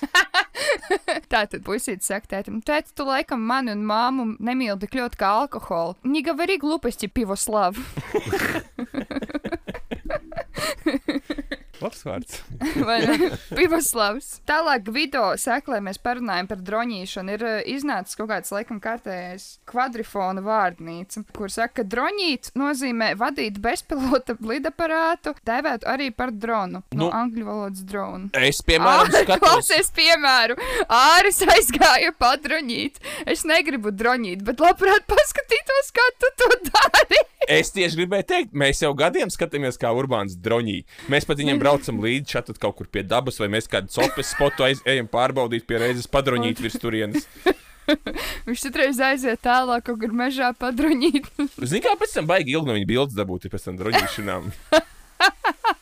(laughs) tā tad puisīte saka, tētim, tēti, tu laikam mani un māmu nemīli tik ļoti kā alkoholu. Viņi gavarīgi glupesti pivo slavu. (laughs) Labs vārds. (laughs) Vai ne? Pivoslavs. Tālāk video seklē mēs parunājam par droņīšanu. Ir uh, iznācis kaut kāds laikam kārtējais kvadrifona vārdnīca, kur saka, ka droņīt nozīmē vadīt bezpilota (laughs) lidaparātu, dēvēt arī par dronu. No Nu. angļu valodas dronu. Es, piemēram, Āri, skatos. klausies, piemēru, Āris aizgāja padroņīt. Es negribu droņīt, bet labprāt paskatītos, kā tu to dari. Es tieši gribēju teikt, mēs jau gadiem skatāmies, kā Urbāns droņī. Mēs pat viņam (laughs) braucam līdzi šeit kaut kur pie dabas, vai mēs kādu copes spotu aiz, ejam pārbaudīt pie reizes padroņīt virs turienes. (laughs) Viņš citreiz aiziet tālāk, kaut kur mežā padroņīt. Zini, kā pēc tam baigi ilgi no viņa bildes dabūt, ir pēc tam droņīšanām. (laughs)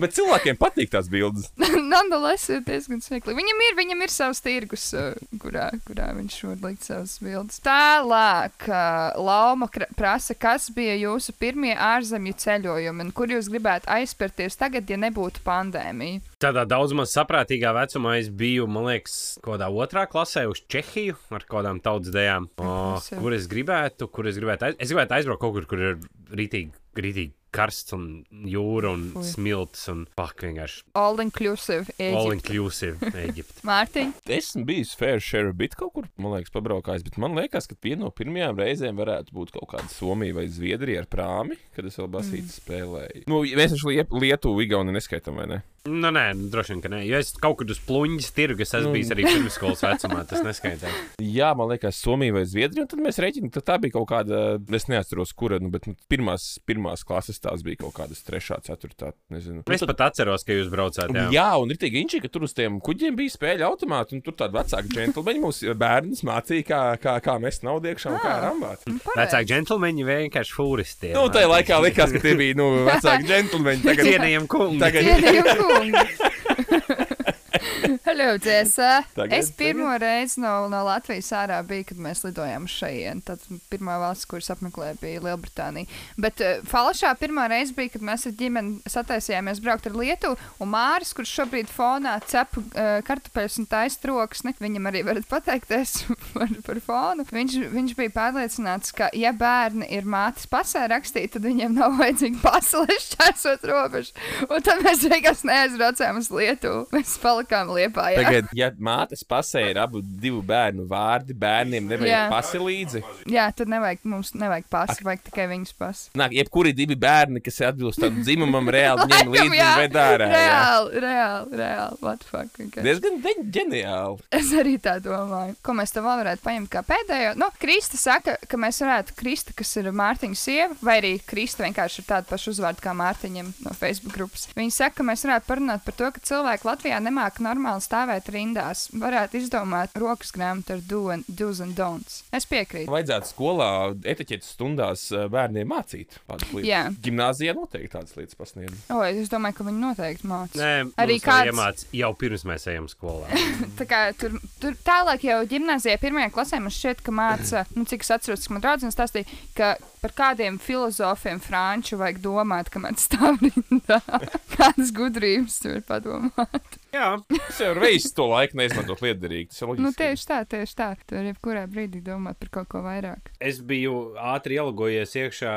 Bet cilvēkiem patīk tās bildes. (laughs) Nonetheless, ir diezgan smieklīgi. Viņam ir, viņam ir savs tirgus, uh, kurā, kurā viņš var likt savas bildes. Tālāk, uh, Lauma kra- prasa, kas bija jūsu pirmie ārzemju ceļojumi un kur jūs gribētu aizspērties tagad, ja nebūtu pandēmija? Tādā daudz maz saprātīgā vecumā es biju, man liekas, kaut kādā otrā klasē uz Čehiju ar kaut kādām tautas dēļām. Kur es gribētu, kur es gribētu, aiz... es gribētu aizbraukt kaut kur, kur ir rītīgi, rītīgi karsts un jūra un Fui. smilts un pak vienkārši All inclusive. all Egypt. inclusive Eģipte. (laughs) Mārtiņ, Esmu bijis fair share bit kaut kur, man liekas, pabraukājis, bet man liekas, ka viena no pirmajām reizēm varētu būt kaut kāda Somija vai Zviedrija ar prāmi, kad es vēl basīti mm. spēlēju. Nu, mēs taču Liet- Lietuvu, Igauni neskaitām, vai ne? Nu, nē, nu, droši vien, ka nē. Jo es kaut kur uz pluņģis tirgu, es esmu Nu. bijis arī pirmsskolas vecumā, tas neskaitā. (laughs) Jā, man liekas, Somija vai Zviedrija. un Tad mēs rēķinām, ka tā bija kaut kāda, es neatceros, kura, nu, bet nu, pirmās, pirmās klases tās bija kaut kādas trešā, ceturtā, nezinu. Es pat atceros, ka jūs braucāt. Jā, Jā, un ir tik inči, ka tur uz tiem kuģiem bija spēļu automāti, un tur tādi vecāki džentlmeņi mums bērnus mācīja, kā, kā, kā mest naudu iekšā un kā Ah. rambāt. vecāki džentlmeņi vienkārši fūristi. Nu, tajā laikā likās, ka tie bija nu, vecāki (laughs) džentlmeņi. Tagad, Cienījam, kungi. tagad, cienījam kungi. wrong. (laughs) (laughs) Hello, Es pirmo reizi no, no Latvijas ārā biju, kad mēs lidojām šeit. Tad pirmā valsts, kuras apmeklēju, bija Lielbritānija. Bet uh, Falšā pirmā reize bija, kad mēs ar ģimeni sataisījāmies braukt ar Lietuvu. Un Māris, kurš šobrīd fonā cep uh, kartupeļus un taisa troksni, viņam arī varat pateikties (laughs) par, par fonu. Viņš, viņš bija pārliecināts, ka, ja bērni ir mātes pasē rakstīti, tad viņiem nav (laughs) vajadzīga pasa, lai šķērsot robežu. Un tad mēs vienkārši neaizbraucām uz Lietuvu. Mēs palikām liepā. Jā, tagad, ja mātes pasē ir abu divu bērnu vārdi, bērniem nevajag Jā. pasi līdzi. jā tad nevajag, mums nevajag pasa, vajag tikai viņas pasa. Nāk, jebkuri divi bērni, kas atbilst tam dzimumam, reāli (laughs) ņem līdzi un ved ārā. jā. reāli, reāli, reāli. What the fuck? Okay. Diezgan ģeniāli. Es arī tā domāju. Ko mēs te vēl varētu paņemt kā pēdējo? Nu, Krista saka, ka mēs varētu Krista, kas ir Mārtiņa sieva, vai arī Krista vienkārši ir tāda paša uzvārda kā Mārtiņam no Facebook grupas. Viņa saka, ka mēs varētu parunāt par to, ka cilvēki Latvijā nemāca normāli stāvēt rindās. Varētu izdomāt rokas grāmatu ar do's and don'ts. Es piekrītu. Vajadzētu skolā etiķetes stundās eh, bērniem mācīt tādas lietas. Jā. Gimnāzijā noteikti tādas lietas pasniedz. O, es domāju, ka viņi noteikti mācīja. Nē, Arī kāds- iemācījās jau pirms mēs ejam skolā. (laughs) Tā kā tur, tur tālāk jau gimnājā, pirmajā klasē man šķiet, ka māca, nu, cik es atceros, ka man draudzene stāstīja, ka par kādiem filozofiem franču vajag domāt, kamēr (laughs) stāv rindā. Kādas gudrības tur padomāt. Jā, Es jau reizi to laiku neizmantoju liederīgi. Tas ir loģiski. Nu, tieši tā, tieši tā. Tur ir jebkurā brīdī domāt par kaut ko vairāk. es biju ātri ielogojies iekšā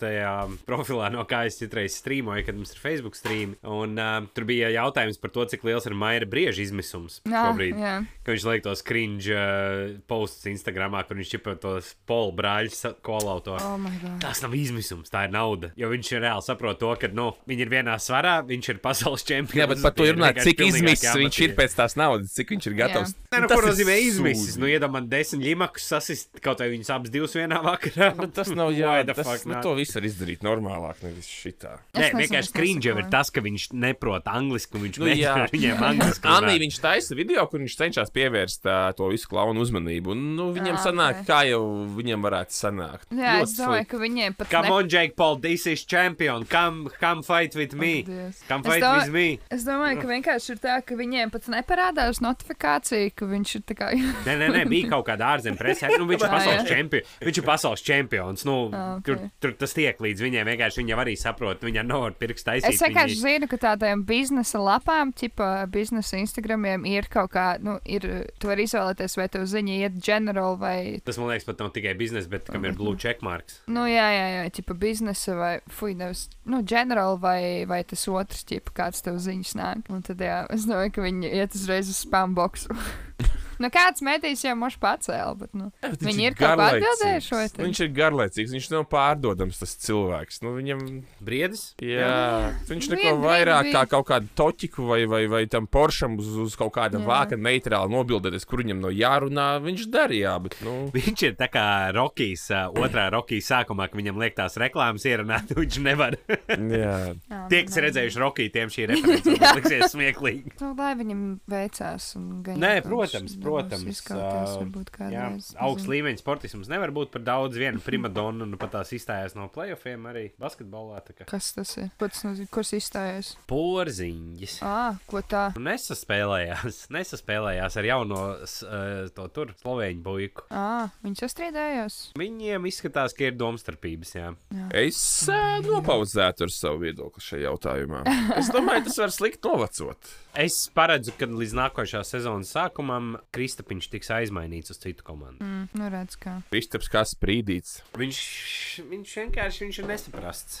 tajā profilā, no kā es citreiz strīmoju, kad mums ir Facebook stream. Un uh, tur bija jautājums par to, cik liels ir maira brieža izmisums Jā, šobrīd. jā. Ka viņš liek tos cringe uh, posts Instagramā, kur viņš čipa tos polu brāļus kolauto. Oh, my God. Tas nav izmisums, tā ir nauda. Jo viņš ir reāli saprot to, ka nu, viņi ir vienā svarā, viņš ir pasaules čempions. Jā, bet par to ir runāt, cik izmisis viņš ir pēc tās naudas, cik viņš ir gatavs. Nē, nu, Tas ko ir nozīmē izmisis? Nu, iedomājieties, desmit limakus sasist, kaut vai viņus abus divus vienā vakarā. Bet tas nav jā, the tas, nu, to visu var izdarīt normālāk, nevis šitā. Es Nē, vienkārši es cringe jau ir tas, ka viņš neprot angliski, un viņš Nu, jā. ar (laughs) viņiem angliski. Anī, viņš taisa video, kur viņš cenšas pievērst uh, to visu klaunu uzmanību. Un, nu, viņam Ā, sanāk, ok. kā jau viņam varētu sanākt. Jā, es Ļoti domāju, ka viņiem pat Come ne- on, Jake Paul, this is champion. Come, come fight with me. Dievs. Come Es fight domāju- with me. Es domāju, ka vienkārši ir tā, ka viņiem pat neparādās notifikācija, ka viņš ir tā kā. Nē, nē, nē, bija kaut kāda ārzemju presē. Nu, viņš, ir (laughs) pasaules čempi... viņš ir pasaules čempions. Nu, Ah, ok. tur, tur tas tiek līdz viņiem. Vienkārši viņi arī saprot, viņam nav ar pirkstu taisīt. Es vienkārši zinu, ka tādiem biznesa lapām, tipā biznesa Instagramiem, ir kaut kā, nu, ir, tu vari izvēlēties, vai tev ziņa iet generāli vai. Tas man liekas, pat nav tikai biznesa, bet kam ir blue checkmarks. Nu, jā, jā, jā, tipā biznesa vai, fuj, nevis, nu, generāli vai, vai tas otrs, tipā kāds tev ziņas nāk. Un tad, jā, es domāju, ka viņi iet uzreiz uz spam boxu. (laughs) nu, kāds medijs jau moš pacēla, bet, nu, viņš viņi ir kā garlaicīgs. atbildējuši. Viņš ir garlaicīgs, viņš nav pārdodams, tas cilvēks. Nu, viņam, Briedis? jā, viņš neko brīdi vairāk bija. kā kaut kādu toķiku vai, vai, vai tam poršam uz, uz kaut kāda Jā. vāka neitrāli nobildēties, kur viņam no jārunā. Viņš darīja, bet, nu, Viņš ir tā kā Rokijs, uh, otrā Rokijas sākumā, kad viņam liek tās reklāmas ierunāt, (laughs) viņš nevar. jā. (laughs) Jā, Tie, kas redzējuši Rokiju, tiem šī reference varbūt (laughs) liksies smieklīgi. Nu, lai viņam veicās. un gan Nē, protams, viņš protams, Jā, augsts līmeņa sportisms nevar būt par daudz. Viena primadona nu pat tās izstājās no playoffiem arī basketbolā. Kas tas ir? Tas nozīmē? Kurš izstājas? Porziņģis. Ah, ko tā? Nu, Nesaspēlējās, (laughs) nesaspēlējās ar jauno to tur slovēņu. Ah, viņi sastrīdējās. Viņiem izskatās, ka ir domstarpības. Jā. Es uh, nopauzētu ar savu viedokli šajā jautājumā. Es domāju, tas var slikti novacot. Es paredzu, ka līdz nākošā sezonas sākumam Kristapiņš tiks aizmainīts uz citu komandu. Mm, nu, redz, kā. Kristaps kā sprīdīts. Viņš, viņš vienkārši viņš ir nesaprasts.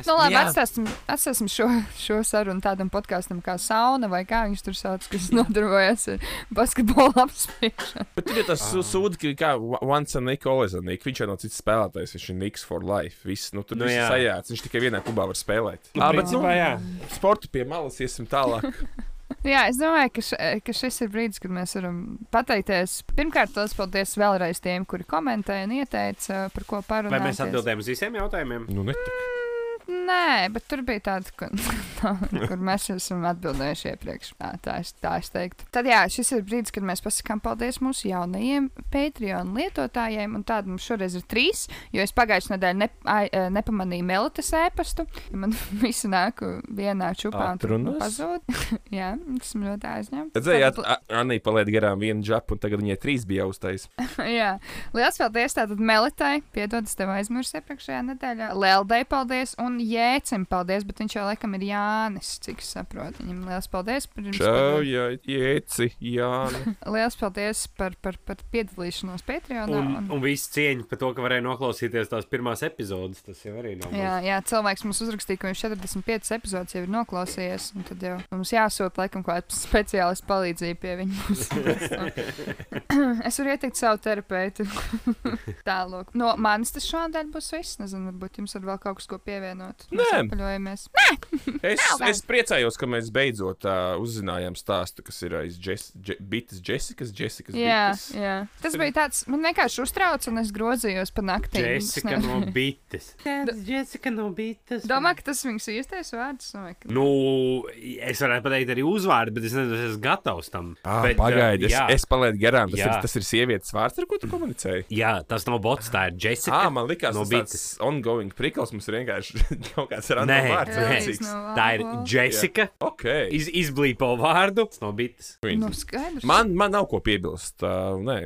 Es- Nu, labi, Jā. atstāsim, atstāsim šo, šo sarunu tādam podkāstam kā sauna vai kā viņš tur sauc, kas nodarbojas ar basketbolu apspriešanu. Bet tur ir tas Ah. sūds, ka kā once a Nick, Nick. Viņš jau nav cits spēlētājs, viņš ir Niks for life. Viss, nu, tur Nu, nu, sajāts. Viņš tikai vienā klubā var spēlēt. Nu, Ā, bet, principā, jā. sportu pie malas iesim tālāk. (laughs) (laughs) Jā, es domāju, ka, š, ka šis ir brīdis, kad mēs varam pateikties. Pirmkārt, liels paldies vēlreiz tiem, kuri komentēja un ieteica, par ko parunāt. Vai mēs atbildējam uz visiem jautājumiem? nu, netik. Nē, bet tur bija tāda, kur, (laughs) kur mēs esam atbildējuši iepriekš. Tā, tā, es, tā es teiktu. Tad jā, šis ir brīdis, kad mēs pasakām paldies mūsu jaunajiem Patreon lietotājiem. Un tādi mums šoreiz ir trīs, jo es pagājušajā nedēļā ne, ai, nepamanīju Melitas ēpastu. Man (laughs) viss nāk vienā čupā un pazūd. (laughs) jā, esmu ļoti aizņemta. Redzējāt, Anī palaid garām vienu džapu, un tagad viņai trīs bija uztais. Jā, liels paldies tātad Melitai. Piedod, es tev aizmirsu iepriekšējā nedēļā. Lēldei paldies un Jēcim paldies, bet viņš jau laikam ir Jānis, cik es saprotu. Viņam liels paldies par jums. Čau, jā, jēci, jā. (laughs) Liels paldies par, par, par piedalīšanos Patreonā. Un, Un, un viss cieņa par to, ka varēja noklausīties tās pirmās epizodes. Tas jau arī nav. Jā, jā, cilvēks mums uzrakstīja, ka viņš 45 epizodes jau ir noklausījies. un Tad jau mums jāsūta, laikam, kaut kāda speciālista palīdzība pie viņa. (laughs) es varu ieteikt savu terapeitu. (laughs) Tālāk. No manis tas šodien būs viss. Nezinu, varbūt jums ir vēl kaut kas, ko pievienot. Mēs Nē. apaļojamies. Es, Nav vēl. es priecājos, ka mēs beidzot uh, uzzinājām stāstu, kas ir aiz Jess, Je, Bitas, Jessikas, Jessikas. Jā, bites. jā. Tas bija tāds, man vienkārši uztrauc, un es grozījos pa naktī. (laughs) Jessica no bites. Jessica no bites. Domā, ka tas viņas īstais vārds. Domāju, ka... Nu, es varētu pateikt arī uzvārdu, bet es nezinu, vai es esmu gatavs tam. Ah, bet, Pagaidi, es, jā, es palaidu garām. Tas Jā. ir, tas ir sievietes vārds, ar ko tu komunicēji. jā, tas nav bots, tā ir Jessica. Ah, man liekas, no no tas tāds ongoing prikals mums ir vienkārši (laughs) kaut kāds random Nē, vārds. nē. No Tā ir. Jessica. Ok. Iz, izblīpo vārdu. Tas nav bites. Nu, skaidrs. Man, man nav ko piebilst. Uh, nē.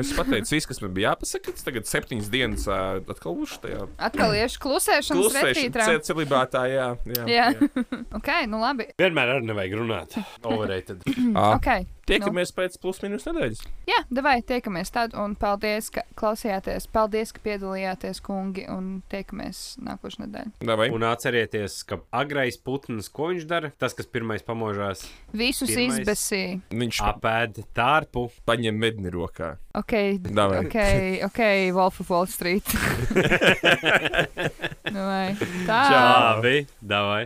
Es pateicu, viss, kas man bija jāpasaka. Tagad septiņas dienas uh, atkal būšu tajā Atkal iešu klusēšanas klusēšanā, retrītrā. ce- celibātā. Jā, jā, Jā. (laughs) ok, nu labi. Vienmēr arī nevajag runāt. Overrated. (clears throat) Ah, Ok. Tiekamies pēc plus minus nedēļas. Jā, devai, tiekamies tad, un paldies, ka klausījāties. Paldies, ka piedalījāties, kungi, un tiekamies nākošais nedēļa. Davai. Un atcerieties, ka agrais putns, ko viņš dara, tas, kas pirmais pamožās, Visus Pirmais. izbēsīja. Viņš apēd tārpu. paņem medni rokā. Ok, Davai. ok, ok, Wolf of Wall Street. (laughs) nu, vai. (laughs) Tā. Čāvi! Davai!